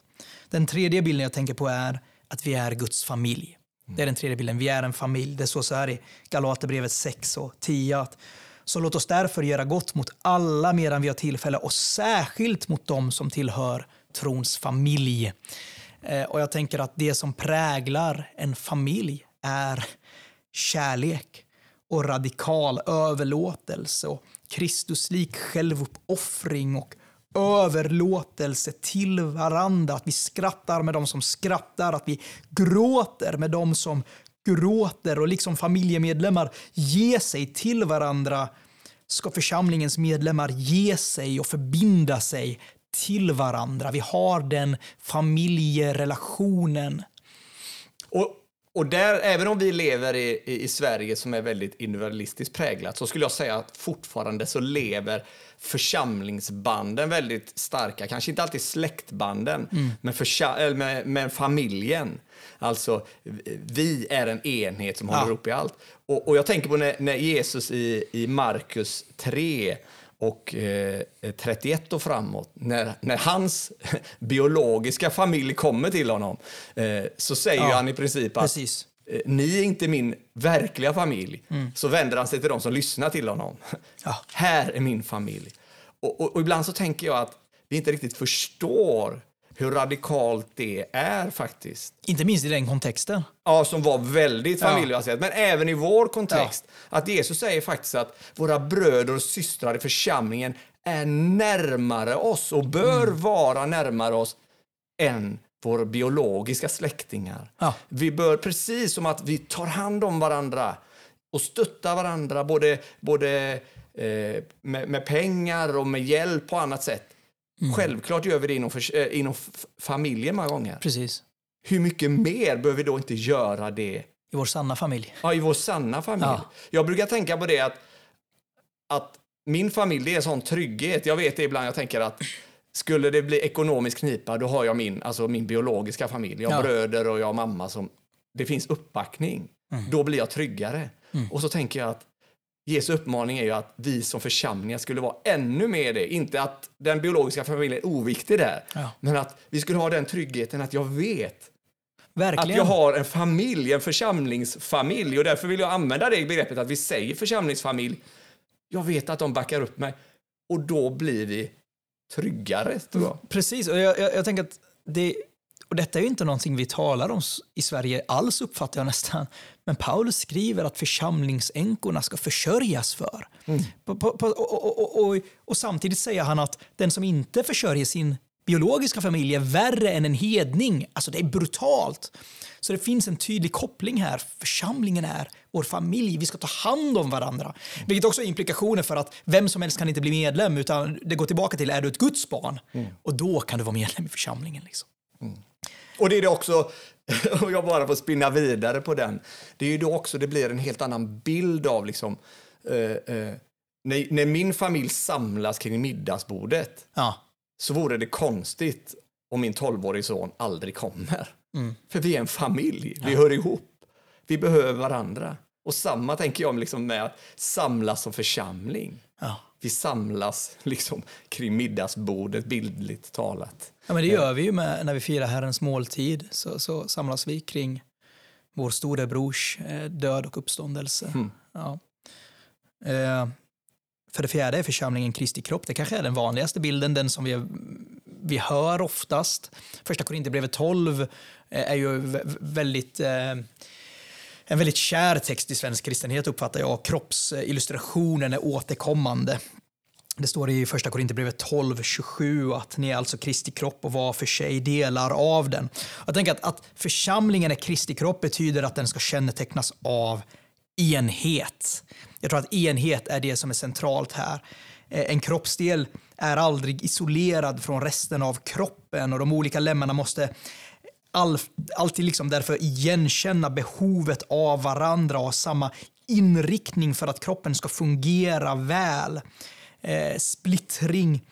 Den tredje bilden jag tänker på är att vi är Guds familj. Det är den tredje bilden. Vi är en familj. Det står så här i Galaterbrevet 6 och 10 att så låt oss därför göra gott mot alla medan vi har tillfälle och särskilt mot dem som tillhör trons familj. Eh, och jag tänker att det som präglar en familj är kärlek och radikal överlåtelse och Kristuslik självuppoffring och överlåtelse till varandra. Att vi skrattar med dem som skrattar, att vi gråter med dem som gråter och liksom familjemedlemmar ge sig till varandra ska församlingens medlemmar ge sig och förbinda sig till varandra. Vi har den familjerelationen. Och, och där, även om vi lever i, i, i Sverige som är väldigt individualistiskt präglat så skulle jag säga att fortfarande så lever församlingsbanden väldigt starka. Kanske inte alltid släktbanden, mm. men, för, med, med familjen. Alltså, vi är en enhet som håller ja. ihop i allt. Och, och jag tänker på när, när Jesus i, i Markus 3 och eh, 31 och framåt, när, när hans biologiska familj kommer till honom, eh, så säger ja, han i princip att precis. Eh, ni är inte min verkliga familj. Mm. Så vänder han sig till dem som lyssnar till honom. Ja. Här är min familj. Och, och, och, ibland så tänker jag att vi inte riktigt förstår hur radikalt det är faktiskt. Inte minst i den kontexten. Ja, som var väldigt familjebaserat. Ja. Men även i vår kontext. Ja. Att Jesus säger faktiskt att våra bröder och systrar i församlingen är närmare oss och bör mm. vara närmare oss än våra biologiska släktingar. Ja. Vi bör, precis som att vi tar hand om varandra och stöttar varandra både, både eh, med, med pengar och med hjälp på annat sätt Mm. Självklart gör vi det inom, för, äh, inom familjen många gånger. Precis. Hur mycket mer behöver vi då inte göra det? I vår sanna familj. Ja, i vår sanna familj. Ja. Jag brukar tänka på det att, att min familj det är en sån trygghet. Jag vet det ibland, jag tänker att skulle det bli ekonomisk knipa, då har jag min, alltså min biologiska familj. Jag har ja. bröder och jag har mamma som... Det finns uppbackning. Mm. Då blir jag tryggare. Mm. Och så tänker jag att Jesu uppmaning är ju att vi som församlingar skulle vara ännu mer det. Inte att den biologiska familjen är oviktig där, ja. men att vi skulle ha den tryggheten att jag vet Verkligen. att jag har en familj, en församlingsfamilj. Och därför vill jag använda det begreppet att vi säger församlingsfamilj. Jag vet att de backar upp mig. Och då blir vi tryggare, jag. Precis, och jag, jag, jag tänker att det och detta är ju inte någonting vi talar om i Sverige alls uppfattar jag nästan. Men Paulus skriver att församlingsänkorna ska försörjas för. Mm. På, på, på, och, och, och, samtidigt säger han att den som inte försörjer sin biologiska familj är värre än en hedning. Alltså det är brutalt. Så det finns en tydlig koppling här. Församlingen är vår familj. Vi ska ta hand om varandra. Vilket också har implikationer för att vem som helst kan inte bli medlem utan det går tillbaka till är du ett Guds barn? Mm. Och då kan du vara medlem i församlingen. Liksom. Mm. Och det är det också, och jag bara får spinna vidare på den, det är ju då också det blir en helt annan bild av liksom, eh, eh, när, när, min familj samlas kring middagsbordet ja. så vore det konstigt om min tolvårige son aldrig kommer. Mm. För vi är en familj, vi ja. hör ihop, vi behöver varandra. Och samma tänker jag liksom med att samlas som församling. Ja. Vi samlas liksom kring middagsbordet, bildligt talat. Ja, men det gör vi ju med, när vi firar Herrens måltid. Så, så samlas vi kring vår storebrors eh, död och uppståndelse. Mm. Ja. Eh, för det fjärde är församlingen Kristi kropp. Det kanske är den vanligaste bilden, den som vi, vi hör oftast. Första Korinthierbrevet 12 eh, är ju väldigt eh, en väldigt kär text i svensk kristenhet uppfattar jag. Kroppsillustrationen är återkommande. Det står i första Korinthierbrevet 12.27 att ni är alltså Kristi kropp och var för sig delar av den. Jag tänker att, att församlingen är Kristi kropp betyder att den ska kännetecknas av enhet. Jag tror att enhet är det som är centralt här. Eh, en kroppsdel är aldrig isolerad från resten av kroppen och de olika lemmarna måste all, alltid liksom därför igenkänna behovet av varandra och ha samma inriktning för att kroppen ska fungera väl. Eh, splittring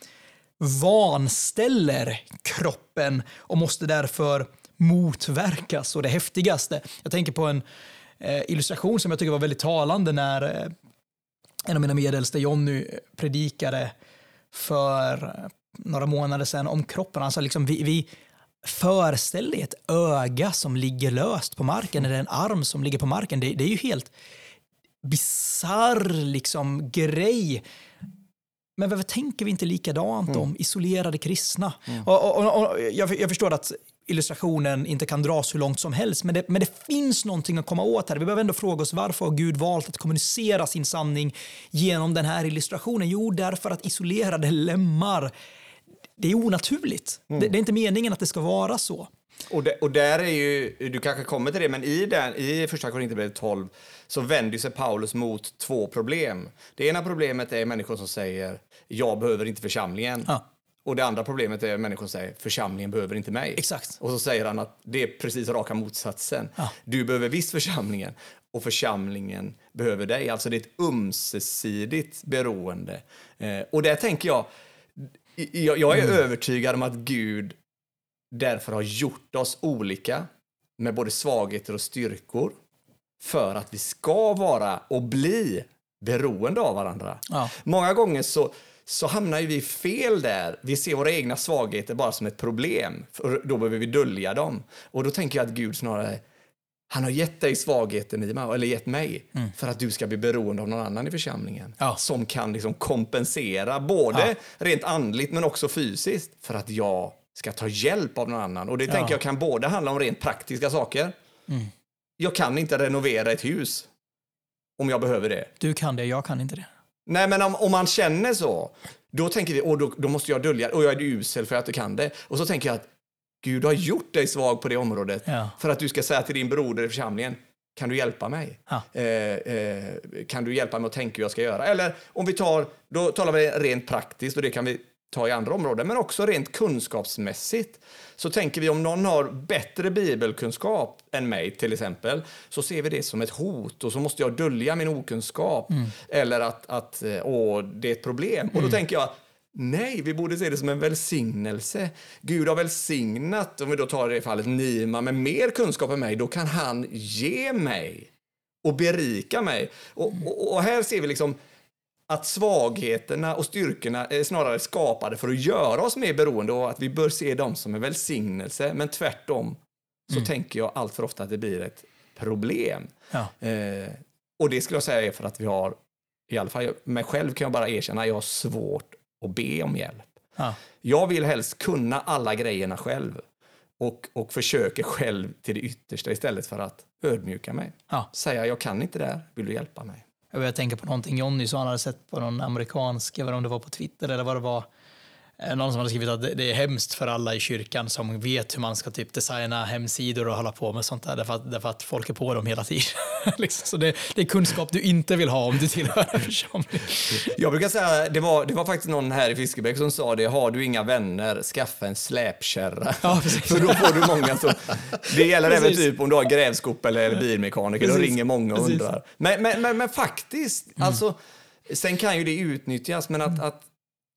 vanställer kroppen och måste därför motverkas. Och det häftigaste, jag tänker på en eh, illustration som jag tycker var väldigt talande när eh, en av mina medelste, Jonny, predikade för eh, några månader sedan om kroppen. Han sa liksom, vi, vi föreställ dig ett öga som ligger löst på marken eller en arm som ligger på marken. Det, det är ju helt bizarr liksom, grej. Men varför tänker vi inte likadant mm. om isolerade kristna? Mm. Och, och, och jag, jag, förstår att illustrationen inte kan dras hur långt som helst, men det, men det finns någonting att komma åt här. Vi behöver ändå fråga oss varför har Gud valt att kommunicera sin sanning genom den här illustrationen? Jo, därför att isolerade lemmar, det är onaturligt. Mm. Det, det är inte meningen att det ska vara så. Och, det, och där är ju, du kanske kommer till det, men i, den, i första Korinthierbrevet 12 så vänder sig Paulus mot två problem. Det ena problemet är människor som säger jag behöver inte församlingen. Ja. Och det andra problemet är människor som säger församlingen behöver inte mig. Exakt. Och så säger han att det är precis raka motsatsen. Ja. Du behöver visst församlingen och församlingen behöver dig. Alltså det är ett ömsesidigt beroende. Eh, och där tänker jag, jag, jag är mm. övertygad om att Gud därför har gjort oss olika med både svagheter och styrkor för att vi ska vara och bli beroende av varandra. Ja. Många gånger så, så hamnar vi fel där. Vi ser våra egna svagheter bara som ett problem. För då behöver vi dölja dem. Och då tänker jag att Gud snarare han har gett dig svagheten, eller gett mig, mm. för att du ska bli beroende av någon annan i församlingen. Ja. Som kan liksom kompensera, både ja. rent andligt men också fysiskt, för att jag ska ta hjälp av någon annan. Och det ja. tänker jag kan både handla om rent praktiska saker. Mm. Jag kan inte renovera ett hus om jag behöver det. Du kan det, jag kan inte det. Nej, men om, om man känner så, då tänker vi, åh, då, då måste jag dölja och jag är usel för att jag kan det. Och så tänker jag att Gud har gjort dig svag på det området ja. för att du ska säga till din broder i församlingen, kan du hjälpa mig? Ja. Eh, eh, kan du hjälpa mig att tänka hur jag ska göra? Eller om vi tar, då talar vi rent praktiskt och det kan vi ta i andra områden, men också rent kunskapsmässigt. Så tänker vi om någon har bättre bibelkunskap än mig till exempel, så ser vi det som ett hot och så måste jag dölja min okunskap. Mm. Eller att, att eh, åh, det är ett problem. Mm. Och då mm. tänker jag, Nej, vi borde se det som en välsignelse. Gud har välsignat, om vi då tar det fallet Nima, med mer kunskap än mig, då kan han ge mig och berika mig. Och, och, och här ser vi liksom att svagheterna och styrkorna är snarare skapade för att göra oss mer beroende och att vi bör se dem som en välsignelse. Men tvärtom så mm. tänker jag allt för ofta att det blir ett problem. Ja. Eh, och det skulle jag säga är för att vi har, i alla fall mig själv kan jag bara erkänna, jag har svårt att be om hjälp. Ja. Jag vill helst kunna alla grejerna själv och, och försöker själv till det yttersta istället för att ödmjuka mig. Ja. Säga jag kan inte det här, vill du hjälpa mig? Jag tänka på någonting Jonny sa, han hade sett på någon amerikansk, jag vet inte om det var på Twitter eller vad det var, någon som hade skrivit att det är hemskt för alla i kyrkan som vet hur man ska typ designa hemsidor och hålla på med sånt där, därför att, därför att folk är på dem hela tiden. liksom. Så det, det, är kunskap du inte vill ha om du tillhör en församling. Jag brukar säga, det var, det var faktiskt någon här i Fiskebäck som sa det, har du inga vänner, skaffa en släpkärra. Ja, för då får du många som... Det gäller precis. även typ om du har grävskop eller bilmekaniker, precis. då ringer många och undrar. Men, men, men, men faktiskt, mm. alltså, sen kan ju det utnyttjas, men att, att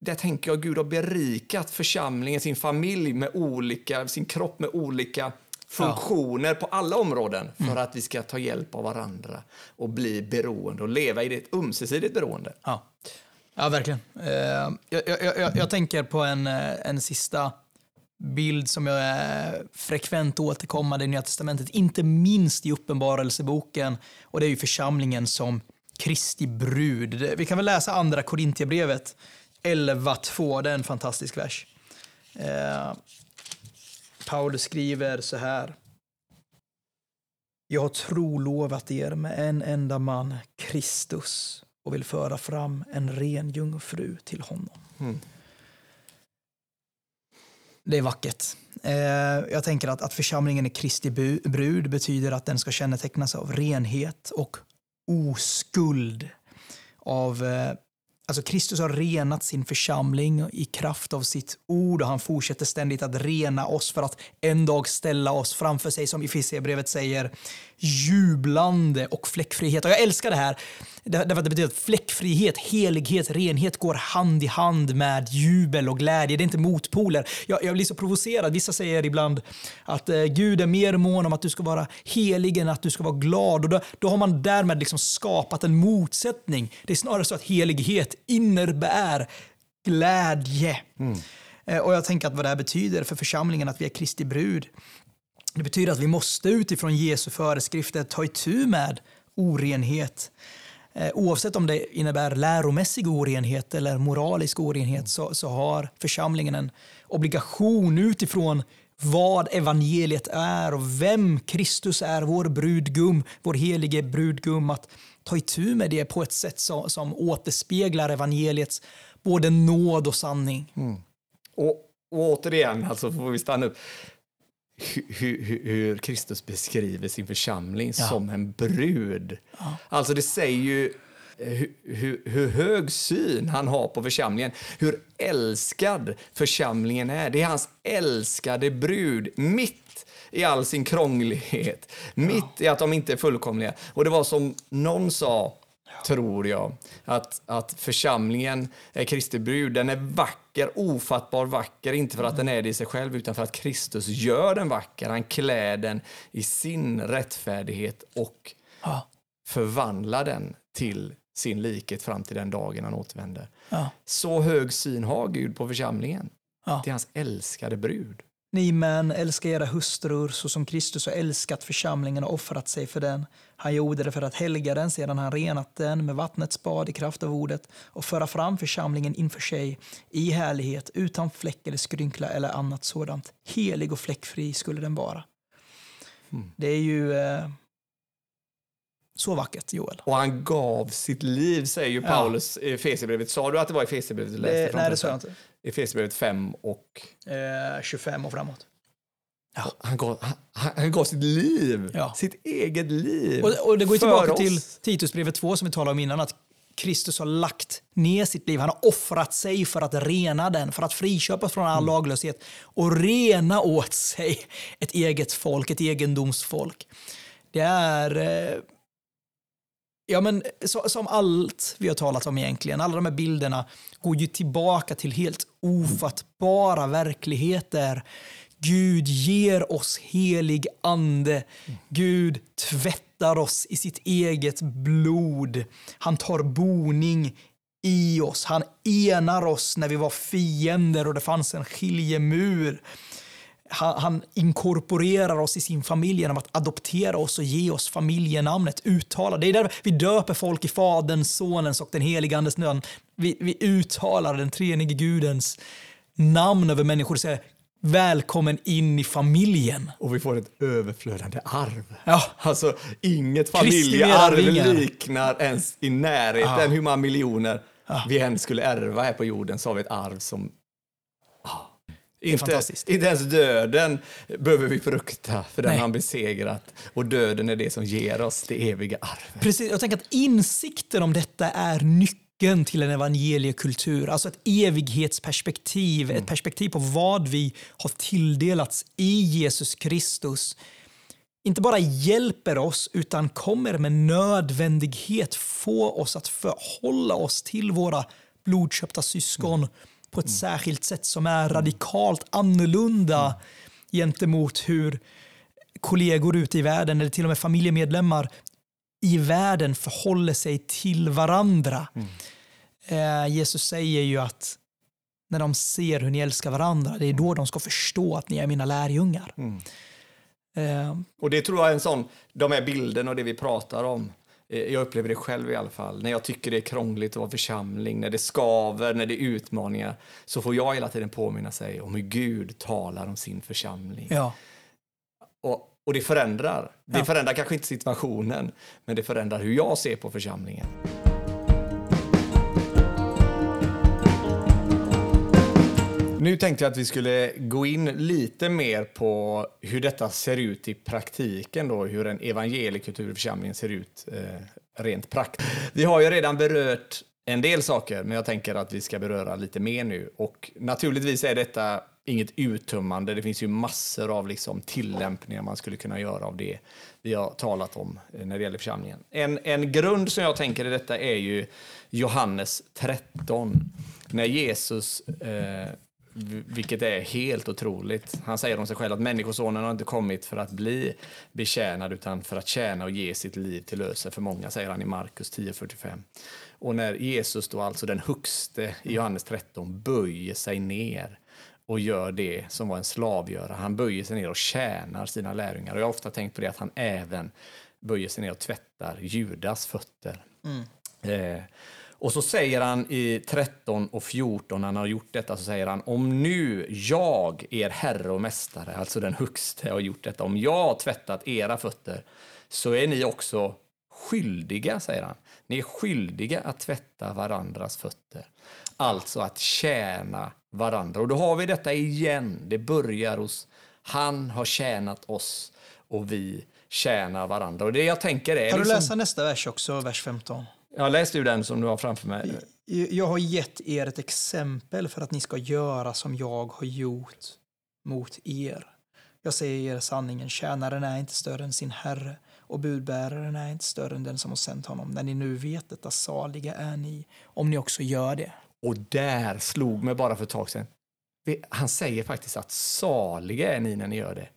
där tänker jag Gud har berikat församlingen, sin familj med olika, sin kropp med olika funktioner ja. på alla områden för mm. att vi ska ta hjälp av varandra och bli beroende och leva i ett ömsesidigt beroende. Ja, ja verkligen. Uh, jag, jag, jag, jag, tänker på en, eh, en sista bild som jag är frekvent återkommande i Nya Testamentet, inte minst i Uppenbarelseboken. Och det är ju församlingen som Kristi brud. Vi kan väl läsa andra Korintierbrevet 11.2, det är en fantastisk vers. Eh, Paulus skriver så här. Jag har trolovat er med en enda man, Kristus, och vill föra fram en ren jungfru till honom. Mm. Det är vackert. Eh, jag tänker att, att församlingen är Kristi brud betyder att den ska kännetecknas av renhet och oskuld. Av eh, Alltså Kristus har renat sin församling i kraft av sitt ord och han fortsätter ständigt att rena oss för att en dag ställa oss framför sig, som Efesierbrevet säger, jublande och fläckfrihet. Och jag älskar det här, därför att det betyder att fläckfrihet, helighet, renhet går hand i hand med jubel och glädje. Det är inte motpoler. Jag, jag blir så provocerad. Vissa säger ibland att eh, Gud är mer mån om att du ska vara helig än att du ska vara glad. Och då, då har man därmed liksom skapat en motsättning. Det är snarare så att helighet innebär glädje. Mm. Eh, och jag tänker att vad det här betyder för församlingen, att vi är Kristi brud. Det betyder att vi måste utifrån Jesu föreskrifter ta itu med orenhet. Eh, oavsett om det innebär läromässig orenhet eller moralisk orenhet så, så har församlingen en obligation utifrån vad evangeliet är och vem Kristus är, vår brudgum, vår helige brudgum, att ta itu med det på ett sätt som, som återspeglar evangeliets både nåd och sanning. Mm. Och, och återigen, alltså får vi stanna upp hur, hur, Kristus beskriver sin församling ja. som en brud. Ja. Alltså det säger ju hur, hur, hur, hög syn han har på församlingen, hur älskad församlingen är. Det är hans älskade brud, mitt i all sin krånglighet, mitt i att de inte är fullkomliga. Och det var som någon sa tror jag. Att, att församlingen är Kristi brud. Den är vacker, ofattbar vacker, inte för att den är det i sig själv, utan för att Kristus gör den vacker. Han klär den i sin rättfärdighet och ja. förvandlar den till sin likhet fram till den dagen han återvänder. Ja. Så hög syn har Gud på församlingen. Ja. Det är hans älskade brud. Ni män, älskar era hustrur så som Kristus har älskat församlingen och offrat sig för den. Han gjorde det för att helga den sedan han renat den med vattnets bad i kraft av ordet och föra fram församlingen inför sig i härlighet utan fläck eller skrynkla eller annat sådant. Helig och fläckfri skulle den vara. Mm. Det är ju eh, så vackert, Joel. Och han gav sitt liv, säger ju Paulus i Efesierbrevet. Sa du att det var Efesierbrevet du läste? nej, det sa jag inte. Efesierbrevet 5 och... Eh, 25 och framåt. Ja. Han, gav, han, han gav sitt liv, ja. sitt eget liv. Och, och det går tillbaka oss. till Titusbrevet 2 som vi talade om innan, att Kristus har lagt ner sitt liv. Han har offrat sig för att rena den, för att friköpa från all mm. laglöshet och rena åt sig ett eget folk, ett egendomsfolk. Det är eh, Ja, men så, som allt vi har talat om egentligen, alla de här bilderna går ju tillbaka till helt ofattbara verkligheter. Gud ger oss helig ande. Gud tvättar oss i sitt eget blod. Han tar boning i oss. Han enar oss när vi var fiender och det fanns en skiljemur han, han, inkorporerar oss i sin familj genom att adoptera oss och ge oss familjenamnet. Uttala. Det är där vi döper folk i Faderns, Sonens och den helige Andes namn. Vi, vi uttalar den treenige Gudens namn över människor och säger Välkommen in i familjen. Och vi får ett överflödande arv. Ja. Alltså, inget familjearv liknar ens i närheten ja. hur många miljoner ja. vi än skulle ärva här på jorden så har vi ett arv som inte, inte ens döden behöver vi frukta, för den Nej. har besegrat. Och döden är det som ger oss det eviga arvet. Precis, jag tänker att insikten om detta är nyckeln till en evangeliekultur. Alltså ett evighetsperspektiv, mm. ett perspektiv på vad vi har tilldelats i Jesus Kristus. Inte bara hjälper oss, utan kommer med nödvändighet få oss att förhålla oss till våra blodköpta syskon. Mm på ett mm. särskilt sätt som är radikalt annorlunda mm. gentemot hur kollegor ute i världen eller till och med familjemedlemmar i världen förhåller sig till varandra. Mm. Eh, Jesus säger ju att när de ser hur ni älskar varandra, det är då de ska förstå att ni är mina lärjungar. Mm. Eh, och det tror jag är en sån, de här bilderna och det vi pratar om, Eh, jag upplever det själv i alla fall. När jag tycker det är krångligt att vara församling, när det skaver, när det är utmaningar, så får jag hela tiden påminna sig om hur Gud talar om sin församling. Ja. Och, och det förändrar. Det ja. förändrar kanske inte situationen, men det förändrar hur jag ser på församlingen. Nu tänkte jag att vi skulle gå in lite mer på hur detta ser ut i praktiken, då, hur en evangeliekultur i församlingen ser ut eh, rent praktiskt. Vi har ju redan berört en del saker, men jag tänker att vi ska beröra lite mer nu. Och naturligtvis är detta inget uttömmande. Det finns ju massor av liksom tillämpningar man skulle kunna göra av det vi har talat om eh, när det gäller församlingen. En, en grund som jag tänker i detta är ju Johannes 13. När Jesus, eh, vilket är helt otroligt, han säger om sig själv att Människosonen har inte kommit för att bli betjänad utan för att tjäna och ge sitt liv till lösen för många, säger han i Markus 10.45. Och när Jesus då, alltså den högste i Johannes 13, böjer sig ner och gör det som var en slav göra. Han böjer sig ner och tjänar sina lärjungar. Och jag har ofta tänkt på det att han även böjer sig ner och tvättar Judas fötter. Mm. Eh, och så säger han i 13 och 14, när han har gjort detta, så säger han om nu jag, er herre och mästare, alltså den högste, har gjort detta, om jag har tvättat era fötter, så är ni också skyldiga, säger han. Ni är skyldiga att tvätta varandras fötter. Alltså att tjäna varandra. Och då har vi detta igen. Det börjar hos han har tjänat oss och vi tjänar varandra. Och det jag tänker är... Kan du liksom... läsa nästa vers också, vers 15? Ja, läs du den som du har framför mig. Jag har gett er ett exempel för att ni ska göra som jag har gjort mot er. Jag säger er sanningen, tjänaren är inte större än sin herre och budbäraren är inte större än den som har sänt honom. När ni nu vet detta, saliga är ni, om ni också gör det. Och där slog mig bara för ett tag sedan. Han säger faktiskt att saliga är ni när ni gör det.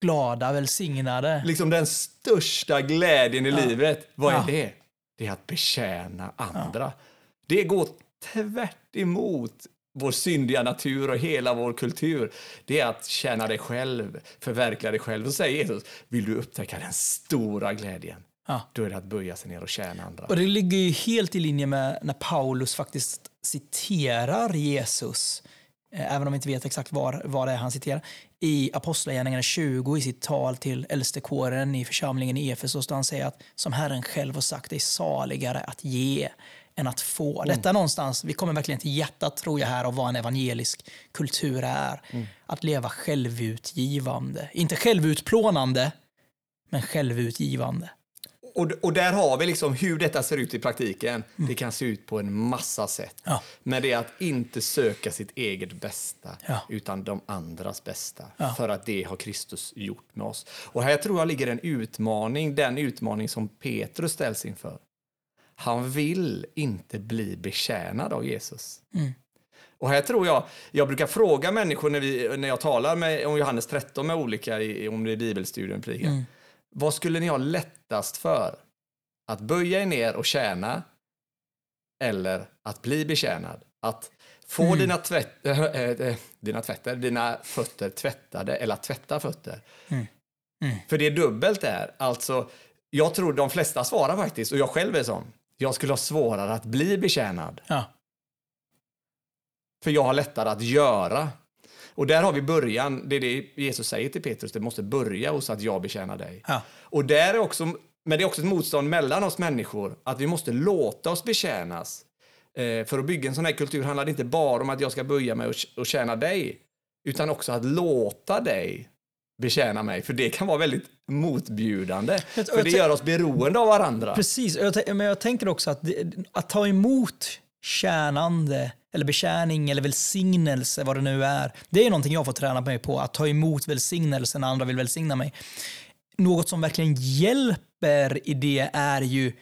Glada, välsignade. Liksom den största glädjen i ja. livet. Vad ja. är det? Det är att betjäna andra. Ja. Det går tvärt emot vår syndiga natur och hela vår kultur. Det är att tjäna dig själv, förverkliga dig själv. Och säger Jesus, vill du upptäcka den stora glädjen? Ja. Då är det att böja sig ner och tjäna andra. Och det ligger ju helt i linje med när Paulus faktiskt citerar Jesus, eh, även om vi inte vet exakt var, vad det är han citerar, i Apostlagärningarna 20 i sitt tal till äldstekåren i församlingen i Efesos, där han säger att som Herren själv har sagt, det är saligare att ge än att få. Mm. Detta någonstans, vi kommer verkligen till hjärtat tror jag här av vad en evangelisk kultur är. Mm. Att leva självutgivande. Inte självutplånande, men självutgivande. Och, och där har vi liksom hur detta ser ut i praktiken. Mm. Det kan se ut på en massa sätt. Ja. Men det är att inte söka sitt eget bästa, ja. utan de andras bästa. Ja. För att det har Kristus gjort med oss. Och här tror jag ligger en utmaning, den utmaning som Petrus ställs inför. Han vill inte bli betjänad av Jesus. Mm. Och här tror jag, jag brukar fråga människor när, vi, när jag talar med, om Johannes 13 med olika, om det är bibelstudium, mm. Vad skulle ni ha lättast för? Att böja er ner och tjäna eller att bli betjänad? Att få mm. dina, tvätt, äh, dina tvätter, dina fötter tvättade eller att tvätta fötter. Mm. Mm. För det är dubbelt där. Alltså, jag tror de flesta svarar faktiskt, och jag själv är sån. Jag skulle ha svårare att bli betjänad. Ja. För jag har lättare att göra. Och där har vi början. Det är det Jesus säger till Petrus. Det måste börja hos att jag betjänar dig. Ja. Och där är också, men det är också ett motstånd mellan oss människor. Att vi måste låta oss betjänas. Eh, för att bygga en sån här kultur handlar det inte bara om att jag ska böja mig och, och tjäna dig. Utan också att låta dig betjäna mig. För det kan vara väldigt motbjudande. För det gör oss beroende av varandra. Precis, men jag tänker också att, att ta emot tjänande eller betjäning eller välsignelse, vad det nu är. Det är någonting jag får träna mig på, att ta emot välsignelse när andra vill välsigna mig. Något som verkligen hjälper i det är ju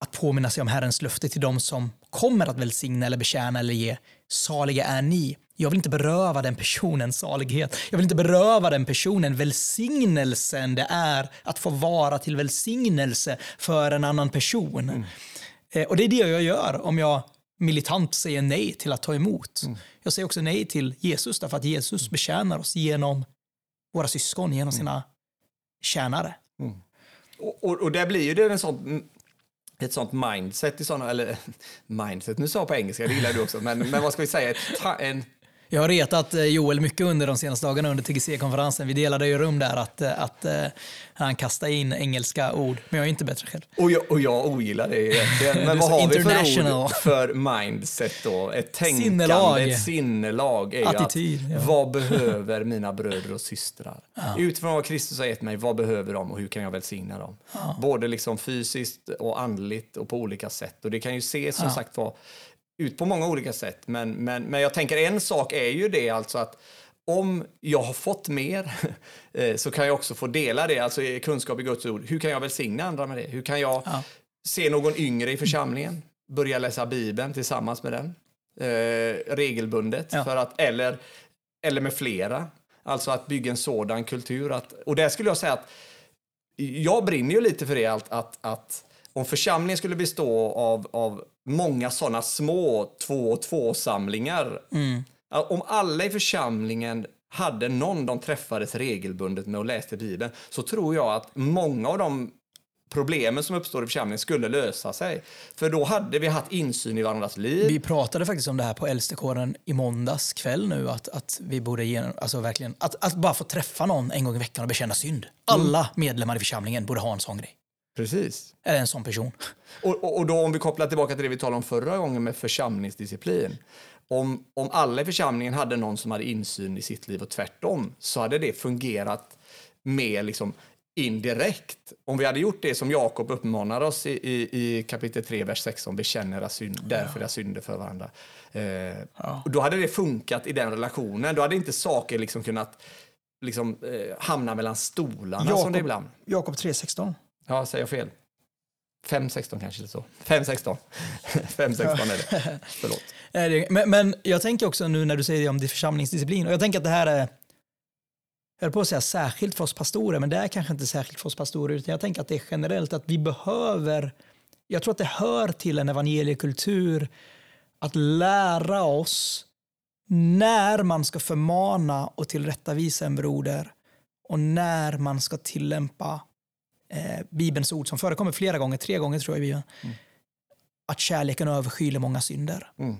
att påminna sig om Herrens löfte till dem som kommer att välsigna eller betjäna eller ge. Saliga är ni. Jag vill inte beröva den personen salighet. Jag vill inte beröva den personen välsignelsen det är att få vara till välsignelse för en annan person. Mm. Eh, och det är det jag gör om jag militant säger nej till att ta emot. Mm. Jag säger också nej till Jesus därför att Jesus betjänar oss genom våra syskon, genom mm. sina tjänare. Mm. Och, och, och där blir ju det en sån, ett sånt mindset, i såna, eller mindset, nu sa jag på engelska, det gillar du också, men, men vad ska vi säga, ett, en, Jag har retat eh, Joel mycket under de senaste dagarna under TGC-konferensen. Vi delade ju rum där att, eh, att, att han kastade in engelska ord, men jag är inte bättre själv. Och jag, och jag ogillar det egentligen. Men vad har vi för ord för mindset då? Ett tänkande, sinnelag. ett sinnelag. Är Attityd. Att, ja. Vad behöver mina bröder och systrar? Ja. Utifrån vad Kristus har gett mig, vad behöver de och hur kan jag välsigna dem? Ja. Både liksom fysiskt och andligt och på olika sätt. Och det kan ju se som sagt var ut på många olika sätt. Men, men, men jag tänker en sak är ju det alltså att om jag har fått mer eh, så kan jag också få dela det, alltså kunskap i Guds ord. Hur kan jag välsigna andra med det? Hur kan jag ja. se någon yngre i församlingen, börja läsa Bibeln tillsammans med den eh, regelbundet, ja. för att, eller, eller med flera. Alltså att bygga en sådan kultur. Att, och där skulle jag säga att jag brinner ju lite för det, att, att, att om församlingen skulle bestå av, av många sådana små två och två-samlingar. Mm. Om alla i församlingen hade någon de träffades regelbundet med och läste Bibeln så tror jag att många av de problemen som uppstår i församlingen skulle lösa sig. För då hade vi haft insyn i varandras liv. Vi pratade faktiskt om det här på äldstekåren i måndags kväll nu, att, att vi borde ge, alltså verkligen, att, att bara få träffa någon en gång i veckan och bekänna synd. Alla mm. medlemmar i församlingen borde ha en sån grej. Precis. Eller en sån person. Och, och, och, då om vi kopplar tillbaka till det vi talade om förra gången med församlingsdisciplin. Om, om alla i församlingen hade någon som hade insyn i sitt liv och tvärtom så hade det fungerat mer liksom indirekt. Om vi hade gjort det som Jakob uppmanar oss i, i, i kapitel 3, vers 16, bekänner era synd, därför era synder för varandra. Eh, ja. Då hade det funkat i den relationen. Då hade inte saker liksom kunnat liksom, eh, hamna mellan stolarna Jakob, som det ibland. Jakob 3.16. Ja, säger jag fel? 5-16 kanske, så. 5-16. 5-16 är det. Förlåt. Men, men jag tänker också nu när du säger det om församlingsdisciplin, och jag tänker att det här är jag höll på att säga särskilt för oss pastorer, men det är kanske inte särskilt för oss pastorer, utan jag tänker att det är generellt att vi behöver, jag tror att det hör till en evangeliekultur att lära oss när man ska förmana och tillrättavisa en broder och när man ska tillämpa eh, Bibelns ord som förekommer flera gånger, tre gånger tror jag i Bibeln. Mm. Att kärleken överskyler många synder. Mm.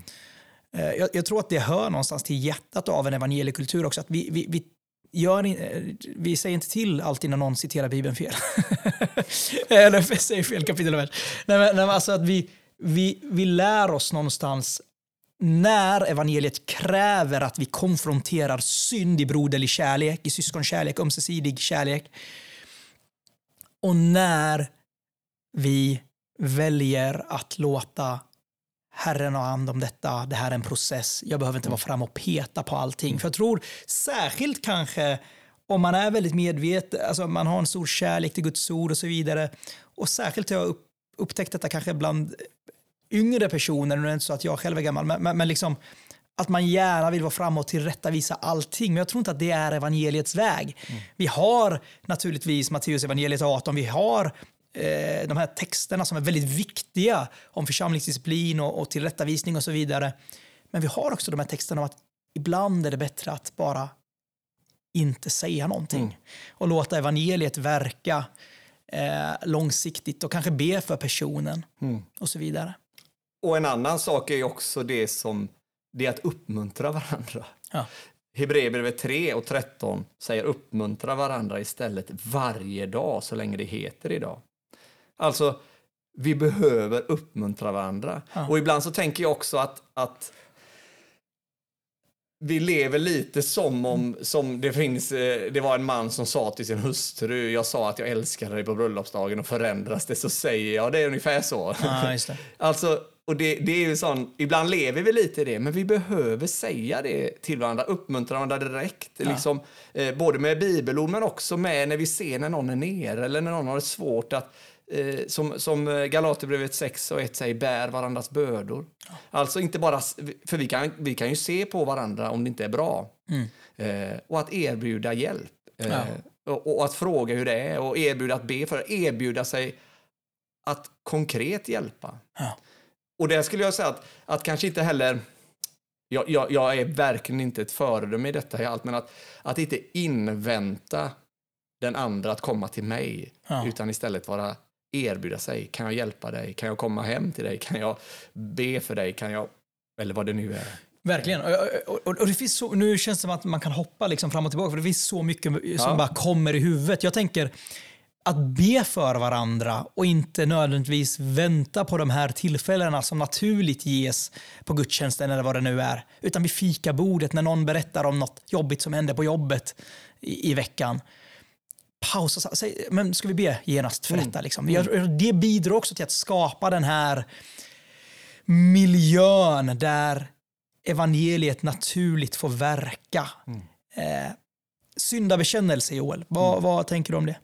Eh, jag, jag, tror att det hör någonstans till hjärtat av en evangeliekultur också. Att vi, vi, vi, gör, eh, vi säger inte till alltid när någon citerar Bibeln fel. Eller säger fel kapitel och vers. Nej, men, nej, alltså att vi, vi, vi lär oss någonstans när evangeliet kräver att vi konfronterar synd i broderlig kärlek, i syskonkärlek, ömsesidig kärlek, och när vi väljer att låta Herren ha hand om detta, det här är en process, jag behöver inte vara fram och peta på allting. För jag tror särskilt kanske om man är väldigt medveten, alltså man har en stor kärlek till Guds ord och så vidare. Och särskilt har jag upptäckt detta kanske bland yngre personer, nu är det inte så att jag själv är gammal, men, men, men liksom att man gärna vill vara framme och tillrättavisa allting. Men jag tror inte att det är evangeliets väg. Mm. Vi har naturligtvis Matteus evangeliet 18, vi har eh, de här texterna som är väldigt viktiga om församlingsdisciplin och, och tillrättavisning och så vidare. Men vi har också de här texterna om att ibland är det bättre att bara inte säga någonting mm. och låta evangeliet verka eh, långsiktigt och kanske be för personen mm. och så vidare. Och en annan sak är också det som det är att uppmuntra varandra. Ja. Hebreerbrevet 3 och 13 säger uppmuntra varandra istället varje dag så länge det heter idag. Alltså, vi behöver uppmuntra varandra. Ja. Och ibland så tänker jag också att, att vi lever lite som om som det finns. Eh, det var en man som sa till sin hustru. Jag sa att jag älskade dig på bröllopsdagen och förändras det så säger jag det är ungefär så. Ja, alltså och det, det, är ju sån, ibland lever vi lite i det, men vi behöver säga det till varandra, uppmuntra varandra direkt. Ja. Liksom, eh, både med bibelord men också med när vi ser när någon är nere eller när någon har det svårt att eh, som, som Galaterbrevet 6 och 1 säger, bär varandras bördor. Ja. Alltså inte bara, för vi kan, vi kan ju se på varandra om det inte är bra. Mm. Eh, och att erbjuda hjälp. Eh, ja. och, och, att fråga hur det är och erbjuda att be för, erbjuda sig att konkret hjälpa. Och det skulle jag säga att, att kanske inte heller... Jag, jag, jag är verkligen inte ett föredöme i detta i allt, men att, att inte invänta den andra att komma till mig, ja. utan istället vara erbjuda sig. Kan jag hjälpa dig? Kan jag komma hem till dig? Kan jag be för dig? Kan jag... Eller vad det nu är. Verkligen. Och, och, och, och det finns så, nu känns det som att man kan hoppa liksom fram och tillbaka, för det finns så mycket som Ja. bara kommer i huvudet. Jag tänker att be för varandra och inte nödvändigtvis vänta på de här tillfällena som naturligt ges på gudstjänsten eller vad det nu är. Utan vid fikabordet när någon berättar om något jobbigt som hände på jobbet i, i veckan. Pausa, säg, men ska vi be genast för detta? Liksom? Det bidrar också till att skapa den här miljön där evangeliet naturligt får verka. Eh, syndabekännelse, Joel. Vad, vad tänker du om det?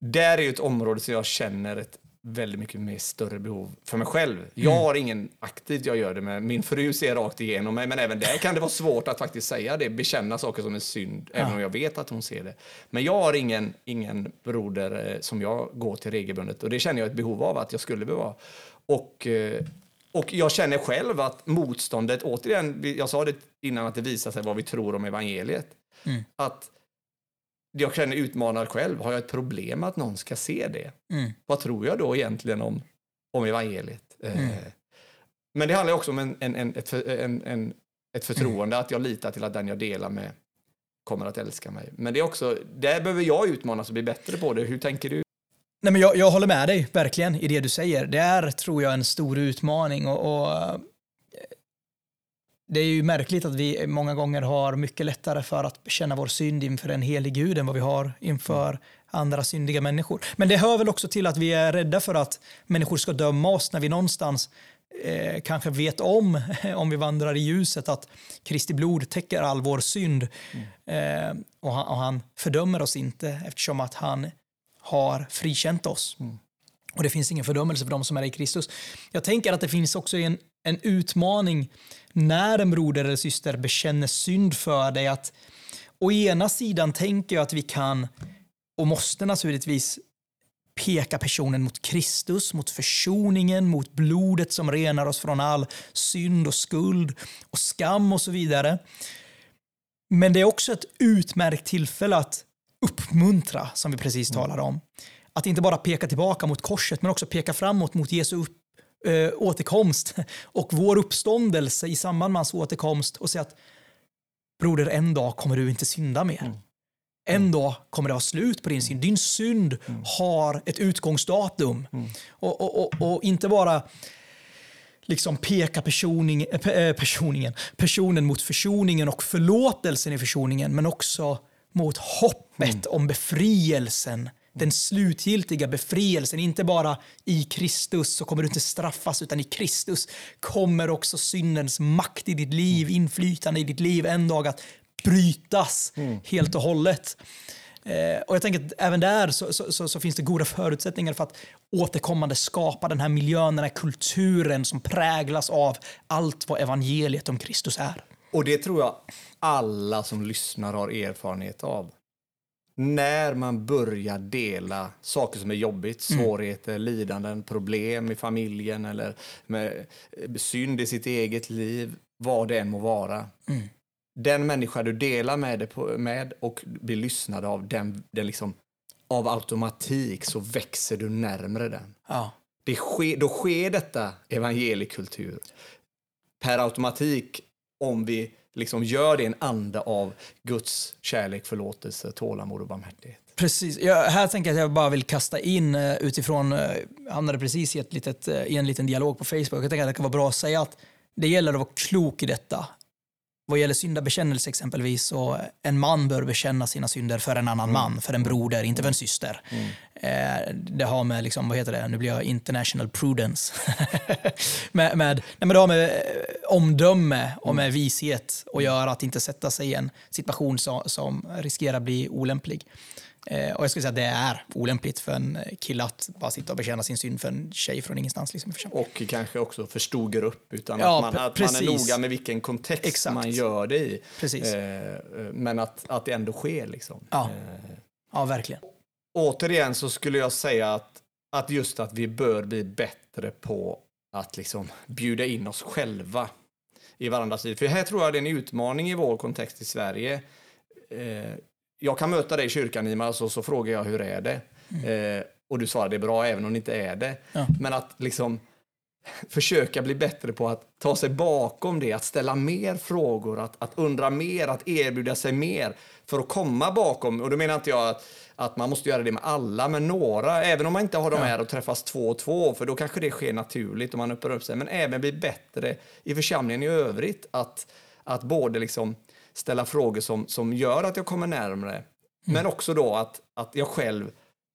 Där är ju ett område som jag känner ett väldigt mycket mer större behov för mig själv. Jag har ingen aktivt jag gör det med. Min fru ser rakt igenom mig, men även där kan det vara svårt att faktiskt säga det, bekänna saker som en synd, även om jag vet att hon ser det. Men jag har ingen, ingen broder eh, som jag går till regelbundet och det känner jag ett behov av att jag skulle behöva. Och, eh, och jag känner själv att motståndet, återigen, jag sa det innan att det visar sig vad vi tror om evangeliet. Att jag känner utmanad själv. Har jag ett problem att någon ska se det? Mm. Vad tror jag då egentligen om, om evangeliet? Eh, Men det handlar också om en, en, en, ett, en, ett förtroende, att jag litar till att den jag delar med kommer att älska mig. Men det är också, där behöver jag utmanas och bli bättre på det. Hur tänker du? Nej, men jag, jag håller med dig verkligen i det du säger. Det är, tror jag, en stor utmaning. Och, och, det är ju märkligt att vi många gånger har mycket lättare för att bekänna vår synd inför en helig Gud än vad vi har inför andra syndiga människor. Men det hör väl också till att vi är rädda för att människor ska döma oss när vi någonstans eh, kanske vet om, om vi vandrar i ljuset, att Kristi blod täcker all vår synd. Eh, och, han, och han fördömer oss inte eftersom att han har frikänt oss. Och det finns ingen fördömelse för de som är i Kristus. Jag tänker att det finns också en, en utmaning när en broder eller syster bekänner synd för dig. Att å ena sidan tänker jag att vi kan och måste naturligtvis peka personen mot Kristus, mot försoningen, mot blodet som renar oss från all synd och skuld och skam och så vidare. Men det är också ett utmärkt tillfälle att uppmuntra, som vi precis talade om. Att inte bara peka tillbaka mot korset, men också peka framåt mot Jesu äh, återkomst och vår uppståndelse i samband med hans återkomst och säga att broder, en dag kommer du inte synda mer. En dag kommer det vara slut på din synd. Din synd har ett utgångsdatum. Och, och, och, och inte bara liksom peka personing, eh, eh, personingen, personen mot försoningen och förlåtelsen i försoningen, men också mot hoppet om befrielsen. Den slutgiltiga befrielsen, inte bara i Kristus så kommer du inte straffas, utan i Kristus kommer också syndens makt i ditt liv, inflytande i ditt liv en dag att brytas helt och hållet. Eh, och jag tänker att även där så, så, så, så finns det goda förutsättningar för att återkommande skapa den här miljön, den här kulturen som präglas av allt vad evangeliet om Kristus är. Och det tror jag alla som lyssnar har erfarenhet av. När man börjar dela saker som är jobbigt, svårigheter, lidanden, problem i familjen eller med eh, synd i sitt eget liv, vad det än må vara. Den människa du delar med, det på, med och blir lyssnad av, den, den liksom, av automatik så växer du närmre den. Ja. Det sker, då sker detta evangeliekultur per automatik om vi liksom gör det i en anda av Guds kärlek, förlåtelse, tålamod och barmhärtighet. Precis. Jag, här tänker jag att jag bara vill kasta in eh, utifrån, jag hamnade precis i, ett litet, eh, i en liten dialog på Facebook. Jag tänker att det kan vara bra att säga att det gäller att vara klok i detta. Vad gäller syndabekännelse exempelvis, så en man bör bekänna sina synder för en annan man, för en broder, inte för en syster. Eh, det har med, liksom, vad heter det, nu blir jag international prudence. med, med, nej, men det har med eh, omdöme och med vishet att göra, att inte sätta sig i en situation som, som riskerar bli olämplig. Eh, och jag skulle säga att det är olämpligt för en kille att bara sitta och bekänna sin synd för en tjej från ingenstans. Liksom, och kanske också för stor grupp, utan Ja, att, man, att man är noga med vilken kontext Exakt. man gör det i. Eh, eh, men att, att det ändå sker. Liksom. Ja. Eh, Ja, verkligen. återigen så skulle jag säga att, att just att vi bör bli bättre på att liksom bjuda in oss själva i varandras liv. För här tror jag det är en utmaning i vår kontext i Sverige. Eh, jag kan möta dig i kyrkan, Ima, och så, frågar jag hur är det? Eh, och du svarar det är bra även om det inte är det. Ja. Men att liksom försöka bli bättre på att ta sig bakom det, att ställa mer frågor, att, att undra mer, att erbjuda sig mer för att komma bakom. Och då menar inte jag att, att man måste göra det med alla, men några, även om man inte har de här och träffas två och två, för då kanske det sker naturligt om man öppnar upp sig, men även bli bättre i församlingen i övrigt, att, att både liksom ställa frågor som, som gör att jag kommer närmre, men också då att, att jag själv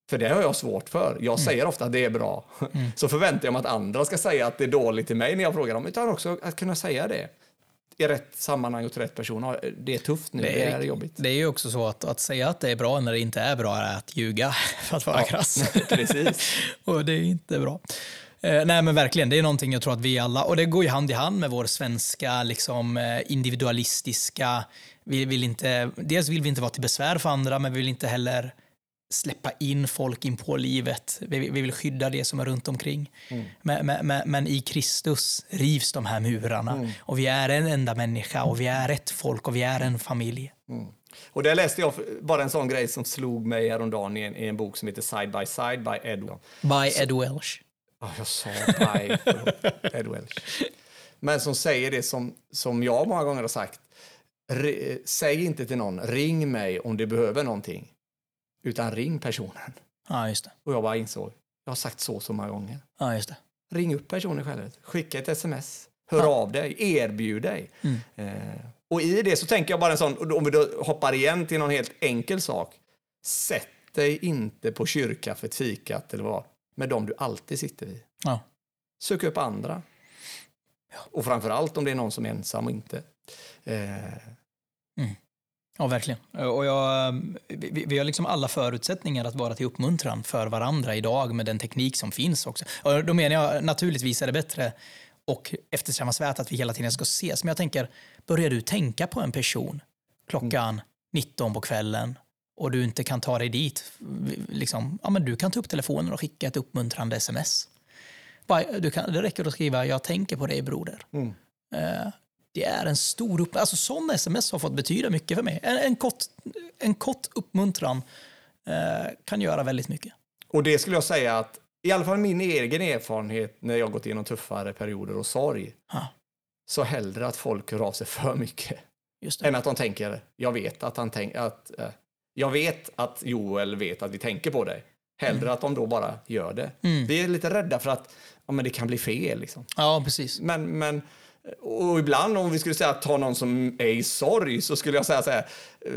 för det har jag svårt för. Jag säger ofta att det är bra. Så förväntar jag mig att andra ska säga att det är dåligt till mig när jag frågar dem. Utan också att kunna säga det i rätt sammanhang och till rätt person. Ja, Det är tufft nu, det är, jobbigt. Det är ju också så att, att säga att det är bra när det inte är bra är att ljuga, för att vara krass. Precis. och det är inte bra. Eh, nej men verkligen, det är någonting jag tror att vi alla, och det går ju hand i hand med vår svenska liksom, eh, individualistiska, vi vill inte, dels vill vi inte vara till besvär för andra, men vi vill inte heller släppa in folk in på livet. Vi, vi vill skydda det som är runt omkring. Mm. Men, men, men, i Kristus rivs de här murarna Mm. och vi är en enda människa och vi är ett folk och vi är en familj. Och där läste jag bara en sån grej som slog mig häromdagen i en, i en bok som heter Side by Side by Ed. By Ed Welsh. Ja, jag sa by förlåt, Ed Welch. Men som säger det som, som jag många gånger har sagt. Re, säg inte till någon, ring mig om du behöver någonting. Utan ring personen. Ja, just det. Och jag bara insåg, jag har sagt så så många gånger. Ja, just det. Ring upp personen själv, skicka ett sms, hör av dig, erbjud dig. Eh, och i det så tänker jag bara en sån, om vi då hoppar igen till någon helt enkel sak. Sätt dig inte på kyrkkaffet, fikat eller vad, med dem du alltid sitter vid. Ja. Sök upp andra. Och framför allt om det är någon som är ensam och inte. Eh, Ja, verkligen. Och jag, vi, vi har liksom alla förutsättningar att vara till uppmuntran för varandra idag med den teknik som finns också. Och då menar jag, naturligtvis är det bättre och eftersträvansvärt att vi hela tiden ska ses. Men jag tänker, börjar du tänka på en person klockan 19 på kvällen och du inte kan ta dig dit, liksom, ja, men du kan ta upp telefonen och skicka ett uppmuntrande sms. Bara- Du kan, det räcker att skriva “Jag tänker på dig broder”. Mm. Eh, det är en stor upp... Alltså sån sms har fått betyda mycket för mig. En, en, kort, en kort uppmuntran eh, kan göra väldigt mycket. och det skulle jag säga att, i alla fall min egen erfarenhet när jag gått igenom tuffare perioder och sorg, Ja, så hellre att folk hör av sig för mycket än att de tänker, jag vet att han tänker, att, eh, jag vet att Joel vet att vi tänker på dig. Hellre att de då bara gör det. Mm. Vi är lite rädda för att ja, men det kan bli fel. Liksom. Ja, precis. Men, men, och ibland om vi skulle säga att ta någon som är i sorg så skulle jag säga så här. eh,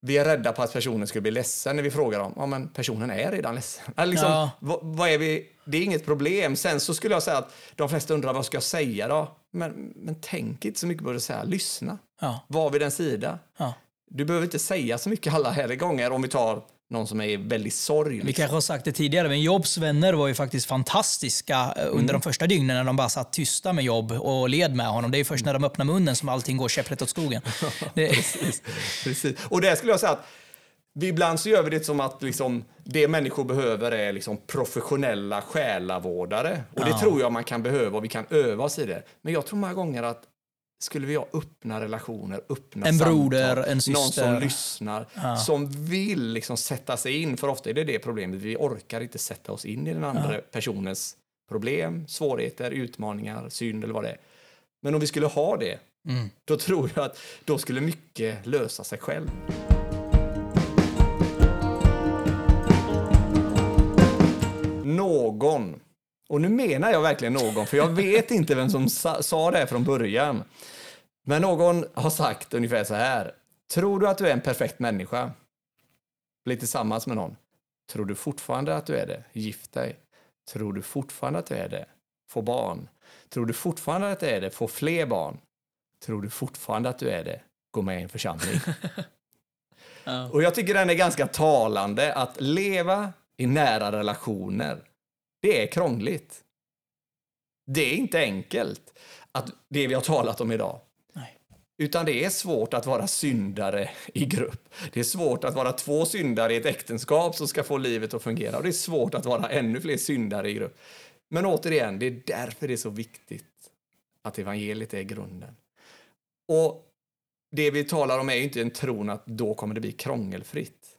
Vi är rädda på att personen skulle bli ledsen när vi frågar dem. Ja, men personen är redan ledsen. Liksom, Ja. vad, vad är vi? Det är inget problem. Sen så skulle jag säga att de flesta undrar vad ska jag säga då? Men, men tänk inte så mycket på det. Säga. Lyssna. Ja, Var vid den sida. ja. Du behöver inte säga så mycket alla här gånger om vi tar någon som är i väldigt sorg. Vi Liksom. kanske har sagt det tidigare, men Jobs vänner var ju faktiskt fantastiska eh, under de första dygnen när de bara satt tysta med Jobb och led med honom. Det är först när de öppnar munnen som allting går käpprätt åt skogen. Precis. Precis. Och där skulle jag säga att vi ibland så gör vi det som att liksom, det människor behöver är liksom professionella själavårdare. Och det Ja. tror jag man kan behöva och vi kan öva oss i det. Men jag tror många gånger att skulle vi ha öppna relationer, öppna En samtal, broder, en någon syster. som lyssnar, som vill liksom sätta sig in, för ofta är det det problemet, vi orkar inte sätta oss in i den andra personens problem, svårigheter, utmaningar, synd eller vad det är. Men om vi skulle ha det, Mm. då tror jag att då skulle mycket lösa sig själv. Någon, och nu menar jag verkligen någon, för jag vet inte vem som sa, sa det från början. Men någon har sagt ungefär så här. Tror du att du är en perfekt människa? Bli tillsammans med någon. Tror du fortfarande att du är det? Gift dig. Tror du fortfarande att du är det? Få barn. Tror du fortfarande att du är det? Få fler barn. Tror du fortfarande att du är det? Gå med i en församling. Och jag tycker den är ganska talande att leva i nära relationer. Det är krångligt. Det är inte enkelt, att det vi har talat om idag. Nej. Utan det är svårt att vara syndare i grupp. Det är svårt att vara två syndare i ett äktenskap som ska få livet att fungera. Och det är svårt att vara ännu fler syndare i grupp. Men återigen, det är därför det är så viktigt att evangeliet är grunden. Och det vi talar om är inte en tron att då kommer det bli krångelfritt.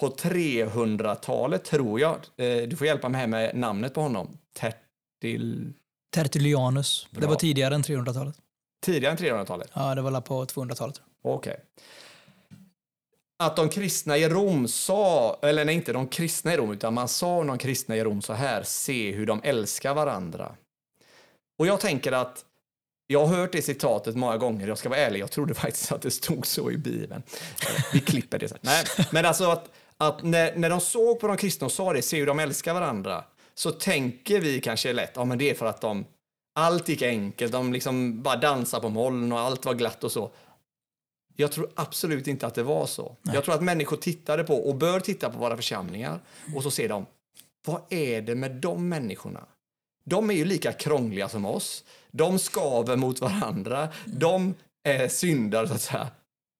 På 300-talet tror jag, eh, du får hjälpa mig här med namnet på honom, Ter Tertil... Tertullianus. Det Bra. var tidigare än 300-talet. Tidigare än 300-talet? Ja, det var på 200-talet. Okej. Att de kristna i Rom sa, eller nej, inte de kristna i Rom, utan man sa om de kristna i Rom så här, se hur de älskar varandra. Och jag tänker att, jag har hört det citatet många gånger, jag ska vara ärlig, jag trodde faktiskt att det stod så i Bibeln. Vi klipper det sen. Nej, men alltså att, att när, när de såg på de kristna och sa det, se hur de älskar varandra, så tänker vi kanske lätt, ja men det är för att de, allt gick enkelt, de liksom bara dansade på moln och allt var glatt och så. Jag tror absolut inte att det var så. Jag tror att människor tittade på och bör titta på våra församlingar och så ser de, vad är det med de människorna? De är ju lika krångliga som oss. De skaver mot varandra. De är syndare, så att säga.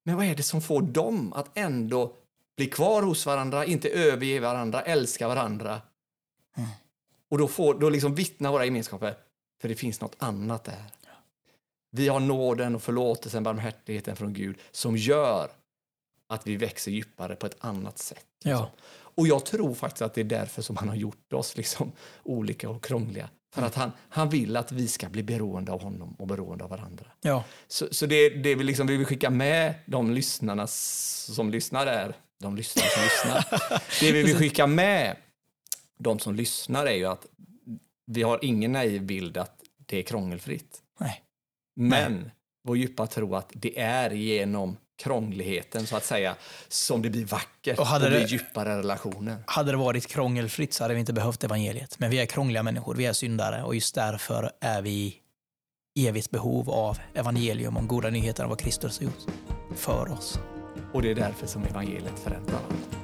Men vad är det som får dem att ändå bli kvar hos varandra, inte överge varandra, älska varandra? Och då, får, då liksom vittnar våra gemenskaper, för det finns något annat där. Vi har nåden och förlåtelsen, barmhärtigheten från Gud som gör att vi växer djupare på ett annat sätt. Ja. Och jag tror faktiskt att det är därför som han har gjort oss liksom olika och krångliga. För att han, han vill att vi ska bli beroende av honom och beroende av varandra. Ja. Så, så det, det vi, liksom, vi vill skicka med de lyssnarna som lyssnar där, de lyssnare som lyssnar, det vi vill skicka med de som lyssnar är ju att vi har ingen naiv bild att det är krångelfritt. Nej. Men vår djupa tro att det är genom krångligheten så att säga som det blir vackert Och och, hade blir det- djupare relationer. Hade det varit krångelfritt så hade vi inte behövt evangeliet. Men vi är krångliga människor, vi är syndare och just därför är vi evigt behov av evangelium om goda nyheter om vad Kristus har gjort för oss. Och det är därför som evangeliet förändrar allt.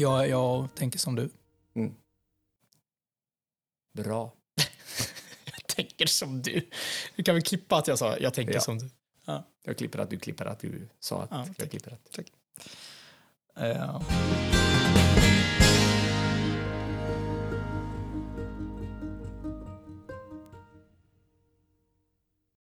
Jag, jag tänker som du. Mm. Bra tänker som du. Du kan väl klippa att jag sa jag tänker ja. som du. Ja. Jag klipper att du klipper att du sa att ja, jag tack. klipper att. Tack. Uh.